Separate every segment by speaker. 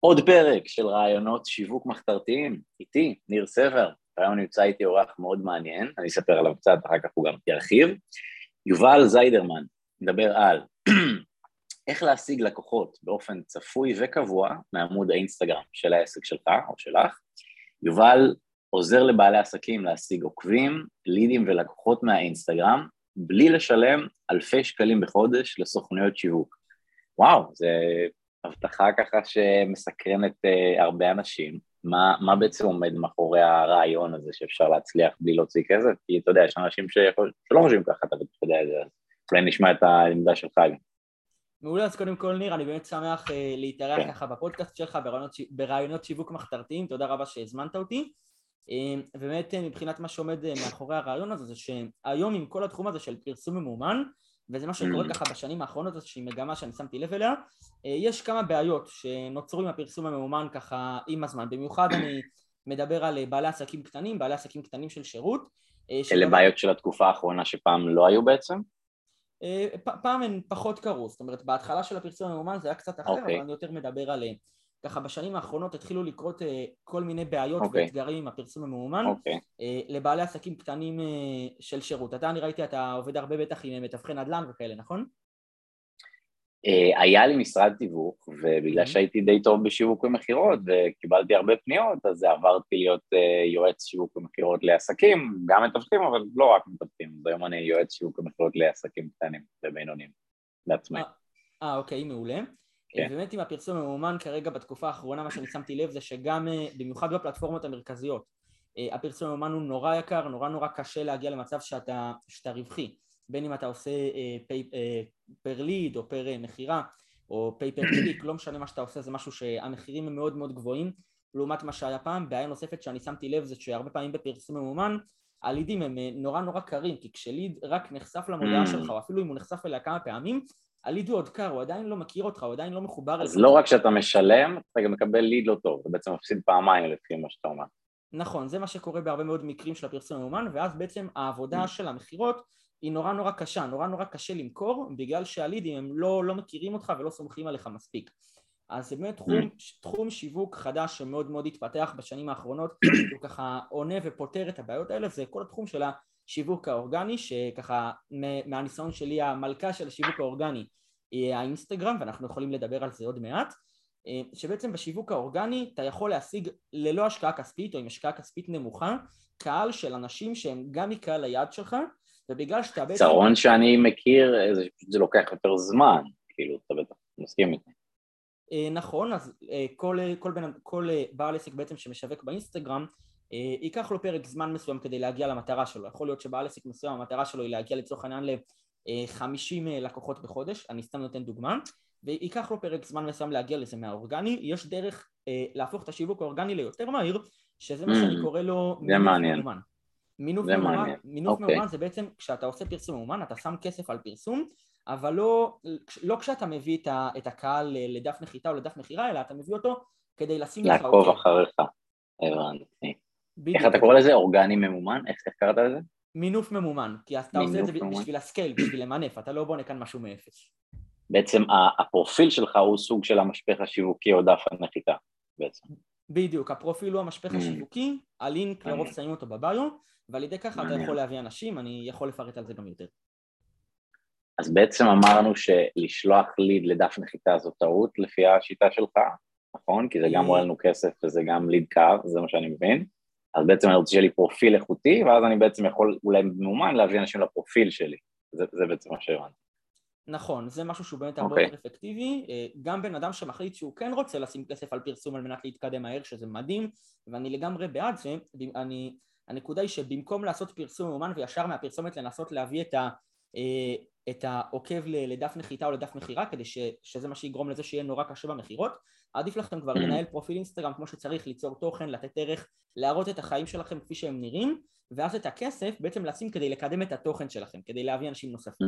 Speaker 1: עוד פרק של רעיונות שיווק מחתרתיים, איתי, ניר סבר, היום נמצא איתי אורח מאוד מעניין, אני אספר עליו קצת, אחר כך הוא גם ירחיב. יובל זיידרמן, מדבר על איך להשיג לקוחות באופן צפוי וקבוע מעמוד האינסטגרם של העסק שלך או שלך. יובל עוזר לבעלי עסקים להשיג עוקבים, לידים ולקוחות מהאינסטגרם, בלי לשלם אלפי שקלים בחודש לסוכנויות שיווק. וואו, זה הבטחה ככה שמסקרנת uh, הרבה אנשים. מה, מה בעצם עומד מאחורי הרעיון הזה שאפשר להצליח בלי להוציא כסף? כי אתה יודע, יש אנשים שיכול, שלא חושבים ככה, אתה יודע את זה, אולי נשמע את העמדה שלך גם.
Speaker 2: מעולה, אז קודם כל ניר, אני באמת שמח uh, להתארח כן. ככה בפודקאסט שלך ברעיונות, ברעיונות שיווק מחתרתיים, תודה רבה שהזמנת אותי. Uh, ובאמת מבחינת מה שעומד מאחורי הרעיון הזה, זה שהיום עם כל התחום הזה של פרסום ממומן, וזה מה שקורה mm. ככה בשנים האחרונות, איזושהי מגמה שאני שמתי לב אליה. אה, יש כמה בעיות שנוצרו עם הפרסום הממומן ככה עם הזמן, במיוחד אני מדבר על אה, בעלי עסקים קטנים, בעלי עסקים קטנים של שירות.
Speaker 1: אה, אלה בעיות של התקופה האחרונה שפעם לא היו בעצם?
Speaker 2: פעם הן פחות קרו, זאת אומרת בהתחלה של הפרסום הממומן זה היה קצת אחר, okay. אוקיי. אבל אני יותר מדבר על ככה בשנים האחרונות התחילו לקרות uh, כל מיני בעיות okay. אוקיי. ואתגרים עם הפרסום המאומן okay. אוקיי. uh, לבעלי עסקים קטנים uh, של שירות. אתה, אני ראיתי, אתה עובד הרבה בטח עם מתווכי נדל"ן וכאלה, נכון?
Speaker 1: היה לי משרד תיווך, ובגלל mm-hmm. שהייתי די טוב בשיווק ומכירות וקיבלתי הרבה פניות, אז עברתי להיות יועץ שיווק ומכירות לעסקים, גם מתווכים, אבל לא רק מתווכים, היום אני יועץ שיווק ומכירות לעסקים קטנים ובינוניים, לעצמי.
Speaker 2: אה, אוקיי, מעולה. כן. באמת עם הפרסום המאומן כרגע בתקופה האחרונה מה שאני שמתי לב זה שגם אה, במיוחד בפלטפורמות המרכזיות אה, הפרסום הממומן הוא נורא יקר, נורא נורא קשה להגיע למצב שאתה, שאתה רווחי בין אם אתה עושה pay, per lead או per מכירה או pay per click, לא משנה מה שאתה עושה זה משהו שהמחירים הם מאוד מאוד גבוהים לעומת מה שהיה פעם, בעיה נוספת שאני שמתי לב זה שהרבה פעמים בפרסום ממומן הלידים הם אה, נורא נורא קרים כי כש lead רק נחשף למודעה mm. שלך או אפילו אם הוא נחשף אליה כמה פעמים ה lead הוא עוד קר, הוא עדיין לא מכיר אותך, הוא עדיין לא מחובר
Speaker 1: אז לא רק שאתה משלם, אתה גם מקבל ליד לא טוב, אתה בעצם מפסיד פעמיים לפי מה שאתה אומר.
Speaker 2: נכון, זה מה שקורה בהרבה מאוד מקרים של הפרסום המאומן, ואז בעצם העבודה mm. של המכירות היא נורא נורא קשה, נורא נורא קשה למכור, בגלל שהלידים הם לא, לא מכירים אותך ולא סומכים עליך מספיק. אז זה באמת תחום, mm. תחום שיווק חדש שמאוד מאוד התפתח בשנים האחרונות, הוא ככה עונה ופותר את הבעיות האלה, זה כל התחום של השיווק האורגני, שככה מהניסיון שלי המלכה של השיווק האורגני היא האינסטגרם, ואנחנו יכולים לדבר על זה עוד מעט, אה, שבעצם בשיווק האורגני אתה יכול להשיג ללא השקעה כספית או עם השקעה כספית נמוכה קהל של אנשים שהם גם מקהל היעד שלך ובגלל שאתה
Speaker 1: בעצם... שאני מכיר זה זה לוקח יותר זמן, כאילו אתה בטח מסכים איתי.
Speaker 2: אה, נכון, אז אה, כל, כל, כל, כל בעל עסק בעצם שמשווק באינסטגרם ייקח לו פרק זמן מסוים כדי להגיע למטרה שלו, יכול להיות שבעל עסק מסוים המטרה שלו היא להגיע לצורך העניין ל-50 אה, לקוחות בחודש, אני סתם נותן דוגמה, וייקח לו פרק זמן מסוים להגיע לזה מהאורגני, יש דרך אה, להפוך את השיווק האורגני ליותר מהיר, שזה מה שאני mm, קורא לו
Speaker 1: מינוף ממומן.
Speaker 2: מינוף ממומן, מינוף אוקיי. ממומן זה בעצם כשאתה עושה פרסום ממומן אתה שם כסף על פרסום אבל לא, לא כשאתה מביא את הקהל לדף נחיתה או לדף מכירה אלא אתה מביא אותו כדי לשים
Speaker 1: לך... לעקוב אחריך, הבנתי. איך אתה קורא לזה? אורגני ממומן? איך קראת לזה?
Speaker 2: מינוף ממומן, כי אתה עושה את זה בשביל ה scale, בשביל למנף, אתה לא בונה כאן משהו מאפס.
Speaker 1: בעצם הפרופיל שלך הוא סוג של המשפך השיווקי או דף הנחיתה בעצם.
Speaker 2: בדיוק, הפרופיל הוא המשפך mm. השיווקי, הלינק לרוב שמים אותו בביו, ועל ידי ככה אתה יכול להביא אנשים, אני יכול לפרט על זה גם יותר.
Speaker 1: אז בעצם אמרנו שלשלוח ליד לדף נחיתה זו טעות לפי השיטה שלך, נכון? כי זה גם עולה לנו כסף וזה גם ליד קו, זה מה שאני מבין. אז בעצם אני רוצה שיהיה לי פרופיל איכותי, ואז אני בעצם יכול אולי מאומן להביא אנשים לפרופיל שלי. זה, זה בעצם מה שהבנתי.
Speaker 2: נכון, זה משהו שהוא באמת הרבה okay. אוקיי. יותר אפקטיבי. אה, גם בן אדם שמחליט שהוא כן רוצה לשים כסף על פרסום על מנת להתקדם מהר, שזה מדהים, ואני לגמרי בעד זה. אני, הנקודה היא שבמקום לעשות פרסום מאומן וישר מהפרסומת לנסות להביא את, ה, אה, את העוקב לדף נחיתה או לדף מכירה, כדי ש, שזה מה שיגרום לזה שיהיה נורא קשה במכירות, עדיף לכם כבר לנהל פרופיל אינסטגרם כמו שצריך, ליצור תוכן, לתת ערך, להראות את החיים שלכם כפי שהם נראים, ואז את הכסף בעצם לשים כדי לקדם את התוכן שלכם, כדי להביא אנשים נוספים.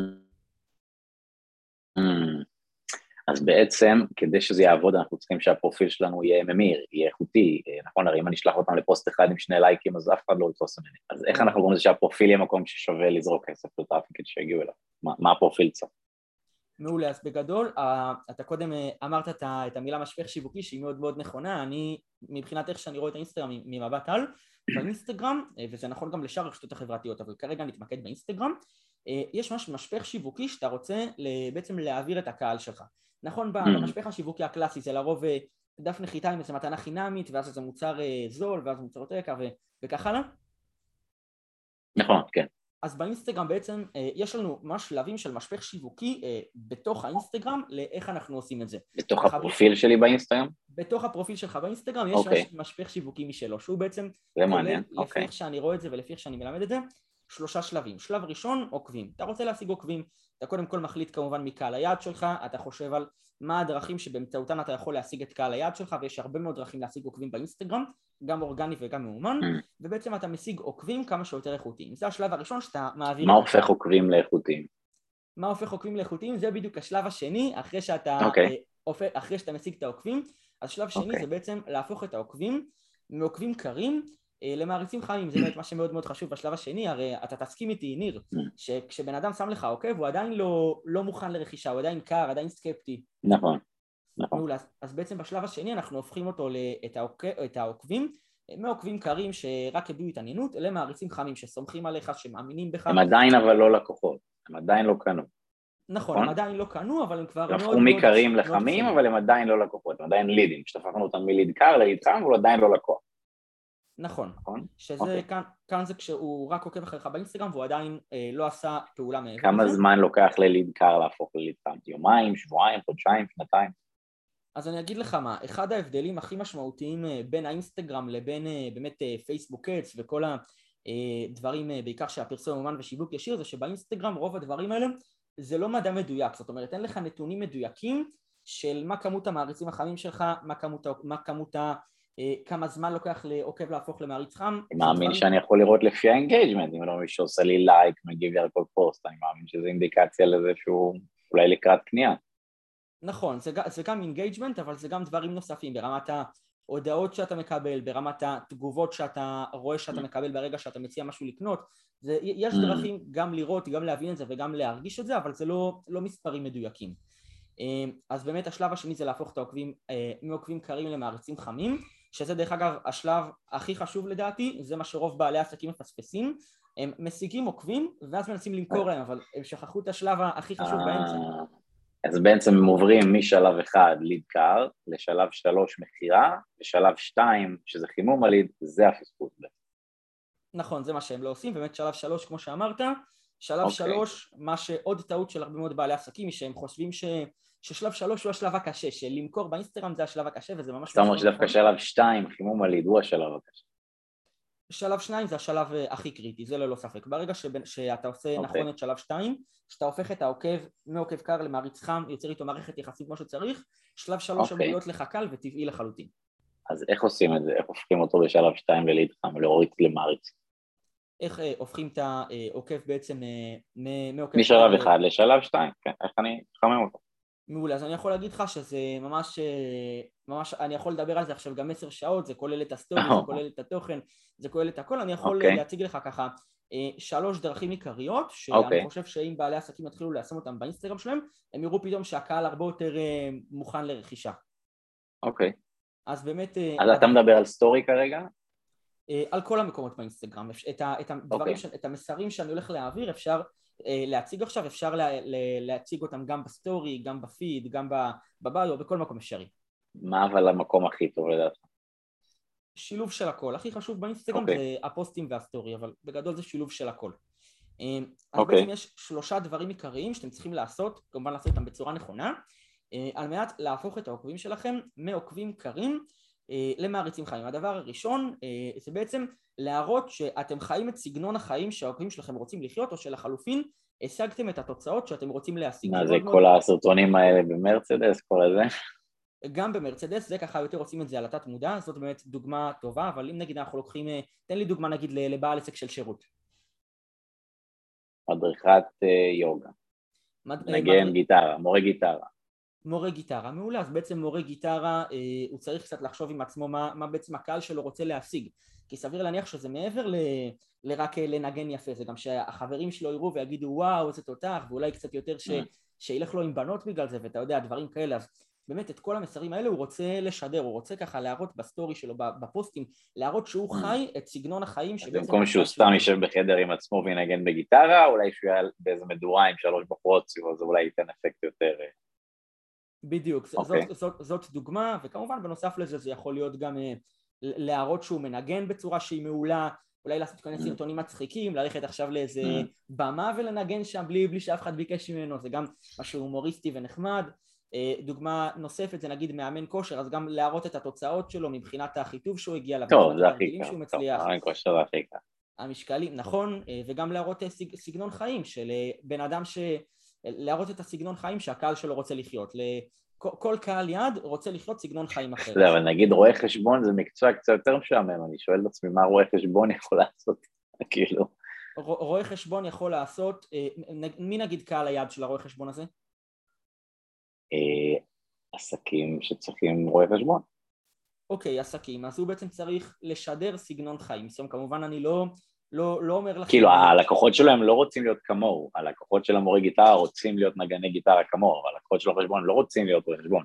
Speaker 1: אז בעצם, כדי שזה יעבוד, אנחנו צריכים שהפרופיל שלנו יהיה ממיר, יהיה איכותי, נכון? הרי אם אני אשלח אותם לפוסט אחד עם שני לייקים, אז אף אחד לא יתפוס ממני. אז איך אנחנו דואגים לזה שהפרופיל יהיה מקום ששווה לזרוק כסף ל traffic שיגיעו אליו? מה, מה הפרופיל צריך?
Speaker 2: מעולה, אז בגדול, אתה קודם אמרת את המילה משפך שיווקי שהיא מאוד מאוד נכונה, אני מבחינת איך שאני רואה את האינסטגרם ממבט על, באינסטגרם, וזה נכון גם לשאר הרשתות החברתיות, אבל כרגע נתמקד באינסטגרם, יש ממש משפך שיווקי שאתה רוצה בעצם להעביר את הקהל שלך. נכון, mm. במשפך השיווקי הקלאסי זה לרוב דף נחיתה עם איזה מתנה חינמית, ואז זה מוצר זול, ואז מוצר יותר יקר וכך הלאה?
Speaker 1: נכון, כן.
Speaker 2: אז באינסטגרם בעצם אה, יש לנו ממש שלבים של משפך שיווקי אה, בתוך האינסטגרם לאיך אנחנו עושים את זה.
Speaker 1: בתוך הפרופיל שלי באינסטגרם?
Speaker 2: בתוך הפרופיל שלך באינסטגרם יש okay. אוקיי. משפך שיווקי משלו, שהוא בעצם...
Speaker 1: זה מעניין,
Speaker 2: אוקיי. לפי איך שאני רואה את זה ולפי איך שאני מלמד את זה, שלושה שלבים. שלב ראשון, עוקבים. אתה רוצה להשיג עוקבים, אתה קודם כל מחליט כמובן מקהל היעד שלך, אתה חושב על מה הדרכים שבאמצעותן אתה יכול להשיג את קהל היעד שלך, ויש הרבה מאוד דרכים להשיג עוקבים באינסטגרם, גם אורגני וגם מאומן, mm. ובעצם אתה משיג עוקבים כמה שיותר איכותיים. זה השלב הראשון שאתה מעביר...
Speaker 1: מה הופך עוקבים לאיכותיים?
Speaker 2: מה הופך עוקבים לאיכותיים? זה בדיוק השלב השני, אחרי שאתה, okay. אוקיי. אה, אחרי שאתה משיג את העוקבים, אז שלב שני okay. אוקיי. זה בעצם להפוך את העוקבים מעוקבים קרים למעריצים חיים, זה באמת מה שמאוד מאוד חשוב בשלב השני, הרי אתה תסכים איתי, ניר. שכשבן אדם שם לך עוקב הוא עדיין לא, לא מוכן לרכישה, הוא עדיין קר, עדיין סקפטי.
Speaker 1: נכון. נכון.
Speaker 2: אז, אז בעצם בשלב השני אנחנו הופכים אותו, את, העוק, את העוקבים, מעוקבים קרים שרק הביעו התעניינות, למעריצים חמים שסומכים עליך, שמאמינים בך.
Speaker 1: הם עדיין אבל לא לקוחות, הם עדיין לא קנו.
Speaker 2: נכון, הם נכון? עדיין לא קנו, אבל הם כבר
Speaker 1: מאוד מאוד... הפכו מקרים לחמים, אבל הם עדיין לא לקוחות, הם עדיין לידים, כשהפכנו אותם מליד קר לליד חם, הוא עדיין לא לקוח.
Speaker 2: נכון, נכון? שזה אוקיי. כאן, כאן זה כשהוא רק עוקב אחריך באינסטגרם והוא עדיין אה, לא עשה פעולה מעבר
Speaker 1: כמה זמן לוקח לליד קר להפוך לליד חם? יומיים, שבועיים, חודשיים, שנתיים?
Speaker 2: אז אני אגיד לך מה, אחד ההבדלים הכי משמעותיים אה, בין האינסטגרם לבין אה, באמת אה, פייסבוק אדס וכל הדברים בעיקר שהפרסום אומן ושיווק ישיר זה שבאינסטגרם רוב הדברים האלה זה לא מדע מדויק, זאת אומרת אין לך נתונים מדויקים של מה כמות המעריצים החמים שלך, מה כמות, מה כמות כמה זמן לוקח לעוקב להפוך למעריץ חם.
Speaker 1: אני מאמין שאני יכול לראות לפי ה engagement, אם לא מישהו עושה לי לייק, מגיב לי על כל פוסט, אני מאמין שזה אינדיקציה לזה שהוא אולי לקראת קנייה.
Speaker 2: נכון, זה, זה גם engagement אבל זה גם דברים נוספים ברמת ההודעות שאתה מקבל, ברמת התגובות שאתה רואה שאתה מקבל ברגע שאתה מציע משהו לקנות זה, יש mm. דרכים גם לראות, גם להבין את זה וגם להרגיש את זה אבל זה לא, לא מספרים מדויקים אה, אז באמת השלב השני זה להפוך את העוקבים אה, מעוקבים קרים למעריצים חמים שזה דרך אגב השלב הכי חשוב לדעתי, זה מה שרוב בעלי העסקים מפספסים הם משיגים עוקבים ואז מנסים למכור להם אבל הם שכחו את השלב הכי חשוב באמצע
Speaker 1: אז בעצם הם עוברים משלב אחד ליד קר לשלב שלוש מכירה, ושלב שתיים שזה חימום הליד, זה הפספוס.
Speaker 2: נכון, זה מה שהם לא עושים, באמת שלב שלוש כמו שאמרת, שלב okay. אוקיי. שלוש, מה שעוד טעות של הרבה מאוד בעלי עסקים היא שהם חושבים ש... ששלב שלוש הוא השלב הקשה, של למכור באינסטגרם זה השלב הקשה וזה ממש...
Speaker 1: זאת אומרת שדווקא. שלב שתיים, חימום הליד, הוא השלב הקשה.
Speaker 2: שלב שניים זה השלב אה, הכי קריטי, זה ללא ספק. ברגע שבין, שאתה עושה okay. אוקיי. נכון את שלב שתיים, שאתה הופך את העוקב מעוקב קר למעריץ חם, יוצר איתו מערכת יחסים כמו שצריך, שלב שלוש okay. אמור להיות לך קל וטבעי לחלוטין.
Speaker 1: אז איך עושים את זה? איך הופכים אותו בשלב שתיים ל lead חם ולהוריד למעריץ?
Speaker 2: איך אה, הופכים את העוקב בעצם
Speaker 1: אה, מעוקב... משלב אחד לשלב שתיים, כן, איך אני אחמם אותו?
Speaker 2: מעולה, אז אני יכול להגיד לך שזה ממש, אה, ממש, אני יכול לדבר על זה עכשיו גם עשר שעות, זה כולל את הסטורי, זה כולל את התוכן, זה כולל את הכל, אני יכול אוקיי. להציג לך ככה אה, שלוש דרכים עיקריות, שאני אוקיי. חושב שאם בעלי עסקים יתחילו ליישם אותם באינסטגרם שלהם, הם יראו פתאום שהקהל הרבה יותר אה, מוכן לרכישה.
Speaker 1: אוקיי.
Speaker 2: אז באמת...
Speaker 1: אז אתה מדבר על סטורי כרגע?
Speaker 2: על כל המקומות באינסטגרם, את, את, הדברים, אוקיי. את המסרים שאני הולך להעביר אפשר להציג עכשיו, אפשר לה, להציג אותם גם בסטורי, גם בפיד, גם ב bio, בכל מקום אפשרי.
Speaker 1: מה אבל המקום הכי טוב לדעתך?
Speaker 2: שילוב של הכל. הכי חשוב באינסטגרם אוקיי. זה הפוסטים והסטורי, אבל בגדול זה שילוב של הכל. אה, אז אוקיי. בעצם יש שלושה דברים עיקריים שאתם צריכים לעשות, כמובן לעשות אותם בצורה נכונה, אה, על מנת להפוך את העוקבים שלכם מעוקבים קרים למעריצים חיים. הדבר הראשון זה בעצם להראות שאתם חיים את סגנון החיים שהעוקבים שלכם רוצים לחיות, או שלחלופין השגתם את התוצאות שאתם רוצים להשיג.
Speaker 1: מה זה כל. הסרטונים האלה במרצדס, כל הזה?
Speaker 2: גם במרצדס, זה ככה יותר עושים את זה על התת מודע, זאת באמת דוגמה טובה, אבל אם נגיד אנחנו לוקחים, אה, תן לי דוגמה נגיד לבעל עסק של שירות.
Speaker 1: מדריכת אה, יוגה. מד... נגן מד... גיטרה, מורה גיטרה.
Speaker 2: מורה גיטרה, מעולה, אז בעצם מורה גיטרה אה, הוא צריך קצת לחשוב עם עצמו מה, מה בעצם הקהל שלו רוצה להשיג כי סביר להניח שזה מעבר ל, לרק אה, לנגן יפה, זה גם שהחברים שלו יראו ויגידו וואו איזה תותח ואולי קצת יותר ש, שילך לו עם בנות בגלל זה, ואתה יודע, דברים כאלה, אז באמת את כל המסרים האלה הוא רוצה לשדר, הוא רוצה ככה להראות בסטורי שלו, בפוסטים, להראות שהוא מממ. חי את סגנון החיים.
Speaker 1: במקום שהוא סתם יישב בחדר עם עצמו וינגן בגיטרה, אולי שהוא יהיה באיזה מדורה עם שלוש בחורות סביבו, זה אולי ייתן אפקט יותר...
Speaker 2: בדיוק, okay. זאת, אוקיי. זאת, זאת דוגמה, וכמובן בנוסף לזה זה יכול להיות גם אה, להראות שהוא מנגן בצורה שהיא מעולה, אולי לעשות כל מיני mm. סרטונים מצחיקים, ללכת עכשיו לאיזה mm. במה ולנגן שם בלי, בלי שאף אחד ביקש ממנו, זה גם משהו הומוריסטי ונחמד. אה, דוגמה נוספת זה נגיד מאמן כושר, אז גם להראות את התוצאות שלו מבחינת החיטוב שהוא הגיע
Speaker 1: אליו, טוב, זה הכי קל, טוב, מאמן כושר זה הכי קל.
Speaker 2: המשקלים, נכון, אה, וגם להראות סגנון חיים של בן אדם ש... להראות את הסגנון חיים שהקהל שלו רוצה לחיות. כל קהל יעד רוצה לחיות סגנון חיים אחר.
Speaker 1: לא, אבל נגיד רואה חשבון זה מקצוע קצת יותר משעמם, אני שואל את עצמי מה רואה חשבון יכול לעשות, כאילו.
Speaker 2: רואה חשבון יכול לעשות, אה, מי נגיד קהל היעד של הרואה חשבון הזה?
Speaker 1: אה, עסקים שצריכים רואה חשבון.
Speaker 2: אוקיי, עסקים, אז הוא בעצם צריך לשדר סגנון חיים. זאת אומרת, כמובן אני לא לא, לא אומר לכם...
Speaker 1: כאילו הלקוחות שלו הם לא רוצים להיות כמוהו, הלקוחות של המורה גיטרה רוצים להיות נגני גיטרה כמוהו, אבל הלקוחות של החשבון לא רוצים להיות רואה חשבון.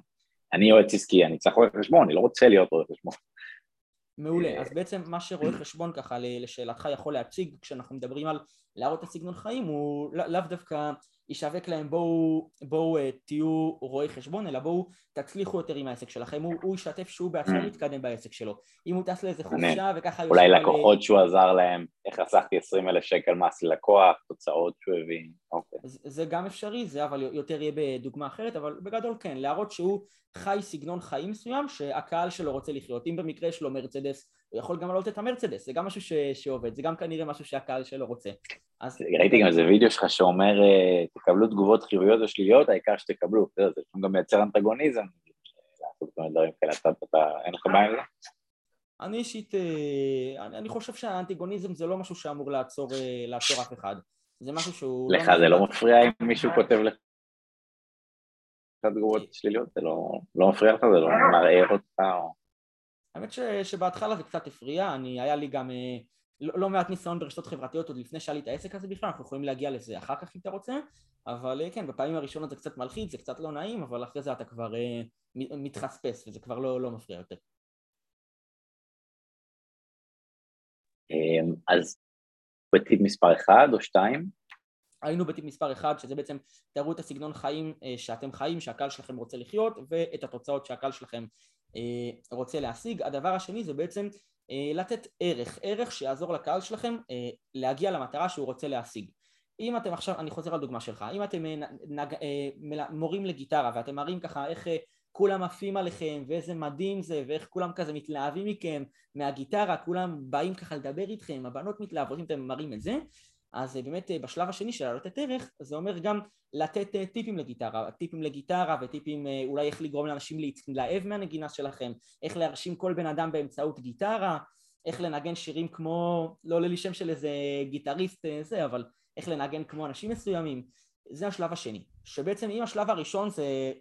Speaker 1: אני יועץ עסקי, אני צריך רואה חשבון, אני לא רוצה להיות רואה חשבון.
Speaker 2: מעולה, אז בעצם מה שרואה חשבון ככה לשאלתך יכול להציג כשאנחנו מדברים על להראות את הסגנון חיים הוא לאו דווקא ישווק להם בואו, בואו אה, תהיו רואי חשבון, אלא בואו תצליחו יותר עם העסק שלכם, הוא, הוא ישתף שהוא בעצמו mm. מתקדם בעסק שלו. אם הוא טס לאיזה חופשה וככה...
Speaker 1: אולי לקוחות שהוא עזר להם, איך חסכתי 20 אלף שקל מס ללקוח, תוצאות שהוא הביא, אוקיי.
Speaker 2: זה, גם אפשרי, זה אבל יותר יהיה בדוגמה אחרת, אבל בגדול כן, להראות שהוא חי סגנון חיים מסוים שהקהל שלו רוצה לחיות. אם במקרה יש לו מרצדס, הוא יכול גם לעלות את המרצדס, זה גם משהו ש, שעובד, זה גם כנראה משהו שהקהל שלו רוצה.
Speaker 1: אז... ראיתי גם איזה וידאו שלך שאומר, אה, תקבלו תגובות חיוביות או שליליות, העיקר שתקבלו, זה גם מייצר אנטגוניזם, לעשות כל מיני דברים כאלה, אתה, אין לך בעיה עם זה?
Speaker 2: אני אישית, אה, אני, אני חושב שהאנטיגוניזם זה לא משהו שאמור לעצור, אה, לעצור אף אחד, זה משהו שהוא...
Speaker 1: לך לא זה לא מפריע אם מישהו כותב לך תגובות שליליות, זה לא, לא מפריע לך, זה לא מערער אותך או...
Speaker 2: האמת ש, שבהתחלה זה קצת הפריע, אני, היה לי גם אה, לא, לא מעט ניסיון ברשתות חברתיות עוד לפני שהיה לי את העסק הזה בכלל, אנחנו יכולים להגיע לזה אחר כך אם אתה רוצה, אבל אה, כן, בפעמים הראשונות זה קצת מלחיץ, זה קצת לא נעים, אבל אחרי זה אתה כבר אה, מתחספס וזה כבר לא, לא מפריע יותר.
Speaker 1: אמ, אז בטיפ מספר 1 או 2?
Speaker 2: היינו בטיפ מספר 1 שזה בעצם תראו את הסגנון חיים שאתם חיים, שהקהל שלכם רוצה לחיות ואת התוצאות שהקהל שלכם אה, רוצה להשיג. הדבר השני זה בעצם אה, לתת ערך, ערך שיעזור לקהל שלכם אה, להגיע למטרה שהוא רוצה להשיג. אם אתם עכשיו, אני חוזר על דוגמה שלך, אם אתם נג, מורים לגיטרה ואתם מראים ככה איך כולם עפים עליכם ואיזה מדהים זה ואיך כולם כזה מתלהבים מכם מהגיטרה, כולם באים ככה לדבר איתכם, הבנות מתלהבות אם אתם מראים את זה, אז באמת אה, בשלב השני של לתת ערך זה אומר גם לתת אה, טיפים לגיטרה, טיפים לגיטרה וטיפים אה, אולי איך לגרום לאנשים להתלהב מהנגינה שלכם, איך להרשים כל בן אדם באמצעות גיטרה, איך לנגן שירים כמו, לא עולה לי שם של איזה גיטריסט זה, אבל איך לנגן כמו אנשים מסוימים, זה השלב השני, שבעצם אם השלב הראשון זה,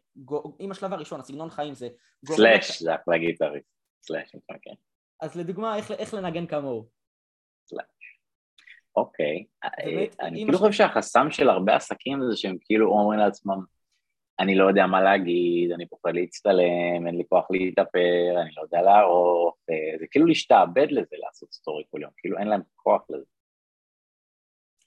Speaker 2: אם השלב הראשון, הסגנון חיים זה...
Speaker 1: סלאש, זה אחלה גיטריסט, סלאש, כן.
Speaker 2: אז לדוגמה איך, איך לנגן כמוהו.
Speaker 1: סלאש. אוקיי, אה, אני כאילו חושב שהחסם של הרבה עסקים זה שהם כאילו אומרים לעצמם, אני לא יודע מה להגיד, אני פוחד להצטלם, אין לי כוח להתאפר, אני לא יודע לערוך, אה, זה כאילו להשתעבד לזה לעשות סטורי כל יום, כאילו אין להם כוח לזה.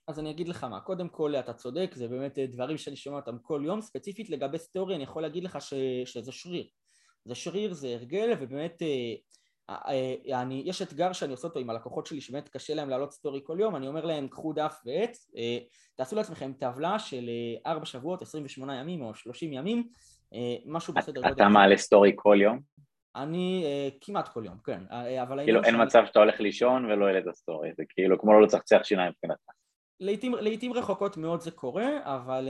Speaker 2: אז אני אגיד לך מה, קודם כל אתה צודק, זה באמת אה, דברים שאני שומע אותם כל יום, ספציפית לגבי סטורי אני יכול להגיד לך ש... שזה שריר. זה שריר, זה הרגל, ובאמת אני, יש אתגר שאני עושה אותו עם הלקוחות שלי שבאמת קשה להם להעלות סטורי כל יום, אני אומר להם קחו דף ועט, אה, תעשו לעצמכם טבלה של 4 אה, שבועות, 28 ימים או 30 ימים, משהו בסדר
Speaker 1: גודל. אתה מעלה סטורי כל יום?
Speaker 2: אני כמעט כל יום, כן,
Speaker 1: אבל... כאילו אין מצב שאתה הולך לישון ולא העלית סטורי, זה כאילו כמו לא לצחצח שיניים מבחינתך.
Speaker 2: לעיתים רחוקות מאוד זה קורה, אבל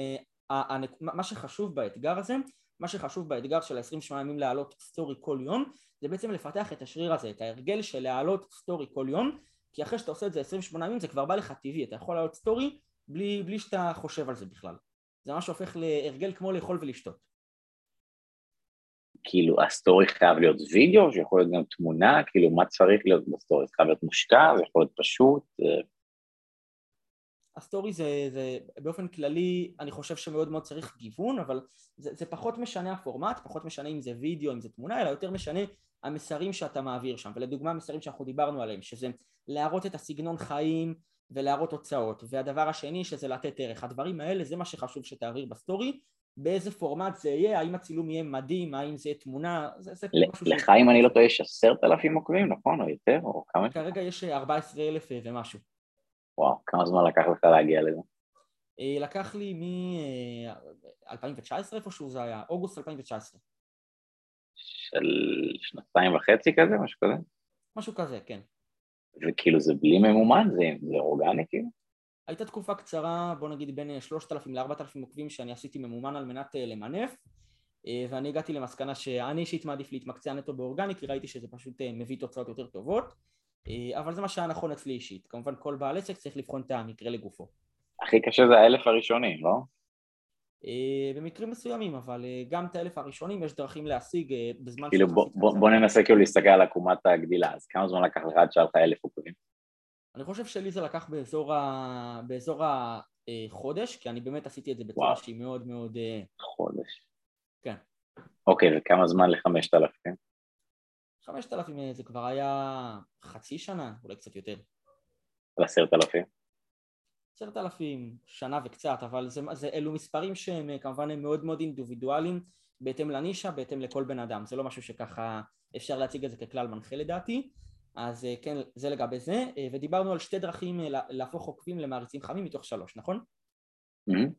Speaker 2: מה שחשוב באתגר הזה מה שחשוב באתגר של ה-28 ימים להעלות סטורי כל יום זה בעצם לפתח את השריר הזה, את ההרגל של להעלות סטורי כל יום כי אחרי שאתה עושה את זה 28 ימים זה כבר בא לך טבעי, אתה יכול להעלות סטורי בלי, בלי שאתה חושב על זה בכלל. זה ממש הופך להרגל כמו לאכול ולשתות.
Speaker 1: כאילו הסטורי חייב להיות וידאו, שיכול להיות גם תמונה, כאילו מה צריך להיות בסטורי, זה חייב להיות מושקע, זה יכול להיות פשוט
Speaker 2: הסטורי זה, זה באופן כללי, אני חושב שמאוד מאוד צריך גיוון, אבל זה, זה פחות משנה הפורמט, פחות משנה אם זה וידאו, אם זה תמונה, אלא יותר משנה המסרים שאתה מעביר שם, ולדוגמה המסרים שאנחנו דיברנו עליהם, שזה להראות את הסגנון חיים ולהראות תוצאות, והדבר השני שזה לתת ערך, הדברים האלה זה מה שחשוב שתעביר בסטורי, באיזה פורמט זה יהיה, האם הצילום יהיה מדהים, האם זה יהיה תמונה, זה, זה
Speaker 1: משהו לך אם אני לא טועה יש עשרת אלפים עוקבים, נכון? או יותר? או כמה?
Speaker 2: כרגע יש ארבע עשרה אלף ומשהו.
Speaker 1: וואו, כמה זמן לקח לך להגיע לזה?
Speaker 2: אה, לקח לי מ-2019 איפשהו זה היה, אוגוסט 2019.
Speaker 1: של שנתיים וחצי כזה, משהו כזה?
Speaker 2: משהו כזה, כן.
Speaker 1: וכאילו זה בלי ממומן? זה, זה אורגני כאילו?
Speaker 2: הייתה תקופה קצרה, בוא נגיד בין 3,000 ל-4,000 עוקבים שאני עשיתי ממומן על מנת אה, למנף אה, ואני הגעתי למסקנה שאני אישית מעדיף להתמקצע נטו באורגני כי ראיתי שזה פשוט מביא תוצאות יותר טובות אבל זה מה שהיה נכון אצלי אישית, כמובן כל בעל עסק צריך לבחון את המקרה לגופו.
Speaker 1: הכי קשה זה האלף הראשונים, לא?
Speaker 2: אה, במקרים מסוימים, אבל אה, גם את האלף הראשונים יש דרכים להשיג אה, בזמן
Speaker 1: כאילו בוא, בוא, בוא ננסה כאילו להסתכל על עקומת הגדילה, אז כמה זמן לקח לך עד שהיה לך אלף עוקבים?
Speaker 2: אני חושב שלי זה לקח באזור, ה... באזור החודש, כי אני באמת עשיתי את זה בצורה שהיא מאוד מאוד...
Speaker 1: חודש.
Speaker 2: כן.
Speaker 1: אוקיי, וכמה זמן לחמשת אלפים?
Speaker 2: חמשת אלפים זה כבר היה חצי שנה, אולי קצת יותר.
Speaker 1: ועשרת אלפים?
Speaker 2: עשרת אלפים, שנה וקצת, אבל זה, זה, אלו מספרים שהם כמובן הם מאוד מאוד אינדיבידואליים בהתאם לנישה, בהתאם לכל בן אדם, זה לא משהו שככה אפשר להציג את זה ככלל מנחה לדעתי, אז אה, כן, זה לגבי זה, אה, ודיברנו על שתי דרכים אה, להפוך עוקבים למעריצים חמים מתוך שלוש, נכון?
Speaker 1: Mm-hmm.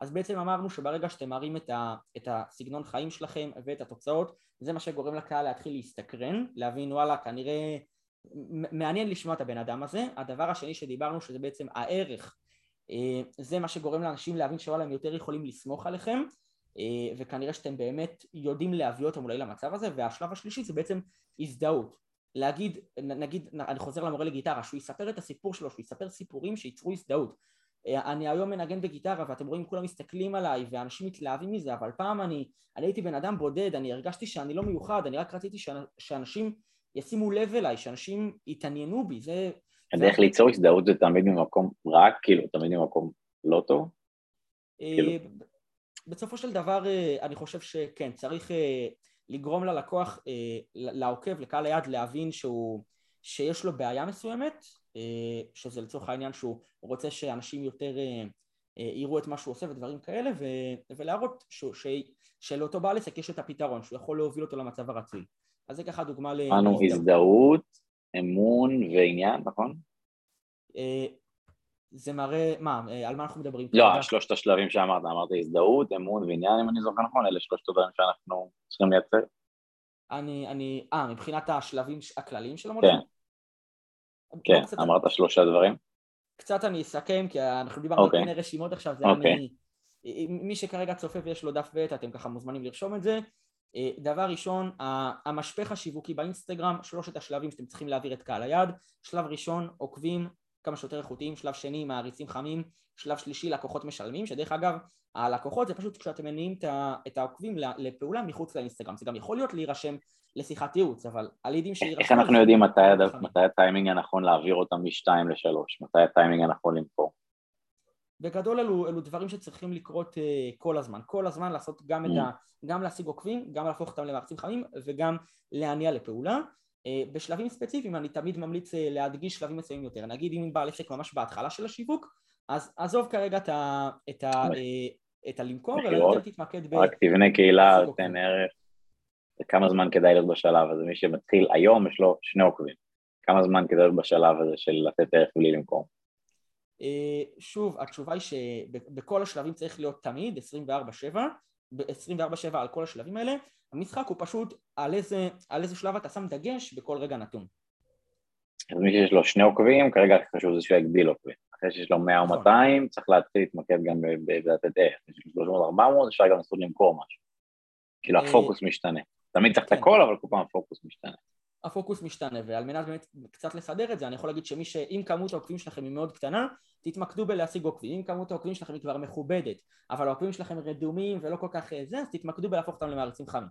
Speaker 2: אז בעצם אמרנו שברגע שאתם מראים את, ה, את הסגנון חיים שלכם ואת התוצאות, זה מה שגורם לקהל להתחיל להסתקרן, להבין וואלה כנראה מעניין לשמוע את הבן אדם הזה. הדבר השני שדיברנו שזה בעצם הערך, אה, זה מה שגורם לאנשים להבין שוואלה הם יותר יכולים לסמוך עליכם אה, וכנראה שאתם באמת יודעים להביא אותם אולי למצב הזה והשלב השלישי זה בעצם הזדהות להגיד, נגיד, אני חוזר למורה לגיטרה, שהוא יספר את הסיפור שלו, שהוא יספר סיפורים שייצרו הזדהות אני היום מנגן בגיטרה ואתם רואים כולם מסתכלים עליי ואנשים מתלהבים מזה אבל פעם אני, אני הייתי בן אדם בודד, אני הרגשתי שאני לא מיוחד, אני רק רציתי שאנשים ישימו לב אליי, שאנשים יתעניינו בי, זה...
Speaker 1: הדרך ליצור הזדהות זה תמיד ממקום רע, כאילו, תמיד ממקום לא טוב?
Speaker 2: אה, כאילו. בסופו של דבר אה, אני חושב שכן, צריך לגרום ללקוח, לעוקב, לקהל היד, להבין שהוא, שיש לו בעיה מסוימת אה, שזה לצורך העניין שהוא רוצה שאנשים יותר אה, אה, יראו את מה שהוא עושה ודברים כאלה ו, ולהראות ש, ש, שלאותו בעל עסק יש את הפתרון שהוא יכול להוביל אותו למצב הרצוי אז זה ככה דוגמה ל...
Speaker 1: אמרנו הזדהות, אמון ועניין, נכון?
Speaker 2: זה מראה, מה, על מה אנחנו מדברים?
Speaker 1: לא, שלושת השלבים שאמרת, אמרת הזדהות, אמון ועניין, אם אני זוכר נכון, אלה שלושת הדברים שאנחנו צריכים לייצר.
Speaker 2: אני, אני, אה, מבחינת השלבים הכלליים של המודל?
Speaker 1: כן. כן, אמרת שלושה דברים.
Speaker 2: קצת אני אסכם, כי אנחנו דיברנו על אוקיי. מיני רשימות עכשיו, זה okay. אני... מי שכרגע צופה ויש לו דף ב', אתם ככה מוזמנים לרשום את זה. אה, דבר ראשון, המשפך השיווקי באינסטגרם, שלושת השלבים שאתם צריכים להעביר את קהל היד. שלב ראשון, עוקבים כמה שיותר איכותיים, שלב שני, מעריצים חמים, שלב שלישי, לקוחות משלמים, שדרך אגב, הלקוחות זה פשוט כשאתם מניעים את העוקבים לפעולה מחוץ לאינסטגרם. זה גם יכול להיות להירשם לשיחת ייעוץ, אבל הלידים שיירשמו...
Speaker 1: איך אנחנו יודעים מתי, מתי הטיימינג הנכון להעביר אותם משתיים לשלוש? מתי הטיימינג הנכון למכור?
Speaker 2: בגדול אלו, אלו דברים שצריכים לקרות uh, כל הזמן, כל הזמן לעשות גם את mm. ה... גם להשיג עוקבים, גם להפוך אותם למערצים חמים וגם להניע לפעולה. Uh, בשלבים ספציפיים אני תמיד ממליץ uh, להדגיש שלבים מסוימים יותר, נגיד אם בעל עסק ממש בהתחלה של השיווק, אז עזוב כרגע את, ה, את, ה, uh, את הלמכור, אלא יותר תתמקד
Speaker 1: ב... רק תבנה קהילה, תן ערך. וכמה זמן כדאי להיות בשלב הזה, מי שמתחיל היום יש לו שני עוקבים, כמה זמן כדאי להיות בשלב הזה של לתת ערך בלי למכור?
Speaker 2: אה, שוב, התשובה היא שבכל השלבים צריך להיות תמיד 24/7, 24/7 על כל השלבים האלה, המשחק הוא פשוט על איזה, על איזה שלב אתה שם דגש בכל רגע נתון.
Speaker 1: אז מי שיש לו שני עוקבים, כרגע חשוב זה שהוא יגדיל עוקבים. אחרי שיש לו 100 או 200, נכון. צריך להתחיל להתמקד גם בלתת ערך. יש לו 300-400, אפשר גם לנסות למכור משהו. כאילו אה, הפוקוס משתנה. תמיד צריך את כן. הכל, אבל כל פעם הפוקוס משתנה.
Speaker 2: הפוקוס משתנה, ועל מנת באמת קצת לסדר את זה, אני יכול להגיד שמי ש... אם כמות העוקבים שלכם היא מאוד קטנה, תתמקדו בלהשיג עוקבים, אם כמות העוקבים שלכם היא כבר מכובדת, אבל העוקבים שלכם רדומים ולא כל כך אה, זה, אז תתמקדו בלהפוך אותם למעריצים חמים.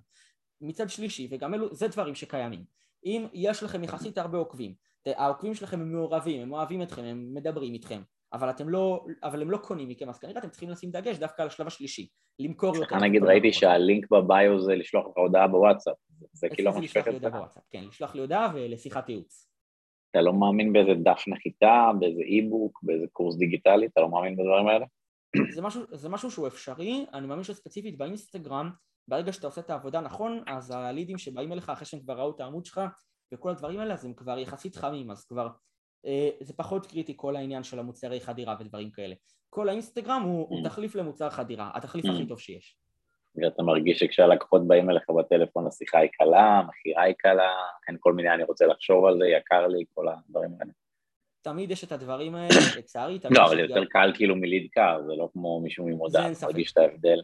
Speaker 2: מצד שלישי, וגם אלו, זה דברים שקיימים, אם יש לכם יחסית הרבה עוקבים, העוקבים שלכם הם מעורבים, הם אוהבים אתכם, הם מדברים איתכם, אבל אתם לא, אבל הם לא קונים מכם, אז כנראה אתם צריכים לשים דגש דווקא על השלב השלישי, למכור יותר.
Speaker 1: נגיד ראיתי שהלינק בביו זה לשלוח לך הודעה בוואטסאפ, זה כאילו
Speaker 2: זה. כן, לשלוח לי הודעה ולשיחת ייעוץ.
Speaker 1: אתה לא מאמין באיזה דף נחיתה, באיזה אי-בוק, באיזה קורס דיגיטלי, אתה לא מאמין בדברים האלה?
Speaker 2: זה משהו, זה משהו שהוא אפשרי, אני מאמין שספציפית באינסטגרם, ברגע שאתה עושה את העבודה נכון, אז הלידים שבאים אליך אחרי שהם כבר ראו את העמוד שלך וכל הדברים האלה, אז הם כבר יחסית חמים, אז כבר אה, זה פחות קריטי כל העניין של המוצרי חדירה ודברים כאלה. כל האינסטגרם הוא, הוא mm. תחליף למוצר חדירה, התחליף הכי mm. טוב שיש.
Speaker 1: ואתה מרגיש שכשהלקוחות באים אליך בטלפון השיחה היא קלה, המכירה היא קלה, אין כל מיני אני רוצה לחשוב על זה, יקר לי, כל הדברים האלה.
Speaker 2: תמיד יש את הדברים האלה, לצערי.
Speaker 1: לא, אבל יותר קל כאילו מליד קר, זה לא כמו מישהו ממודע, אתה מרגיש את ההבדל.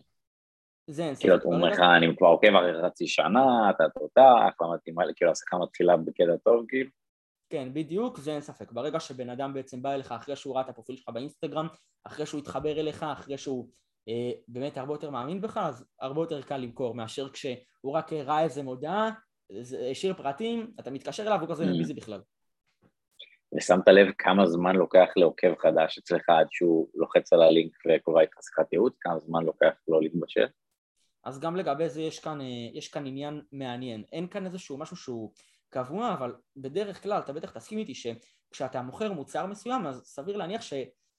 Speaker 2: זה אין ספק.
Speaker 1: כאילו, אתה אומר לך, אני כבר עוקב אחרי חצי שנה, אתה תותח, מתאימה לי, כאילו, השיחה מתחילה בקטע טוב, כאילו.
Speaker 2: כן, בדיוק, זה אין ספק. ברגע שבן אדם בעצם בא אליך אחרי שהוא ראה את הפרופיל שלך באינסטגרם, אחרי שהוא התחבר אליך, אחרי שהוא באמת הרבה יותר מאמין בך, אז הרבה יותר קל למכור מאשר כשהוא רק ראה איזה מודעה, השאיר פרטים, אתה מתקשר אליו, הוא כזה מי זה בכלל.
Speaker 1: ושמת לב כמה זמן לוקח לעוקב חדש אצלך עד שהוא לוחץ על הלינק וקובע איתך שיחת ייעוץ, כמה זמן לוקח לו להתבשל?
Speaker 2: אז גם לגבי זה יש כאן, אה, יש כאן עניין מעניין. אין כאן איזשהו משהו שהוא קבוע, אבל בדרך כלל, אתה בטח תסכים איתי שכשאתה מוכר מוצר מסוים, אז סביר להניח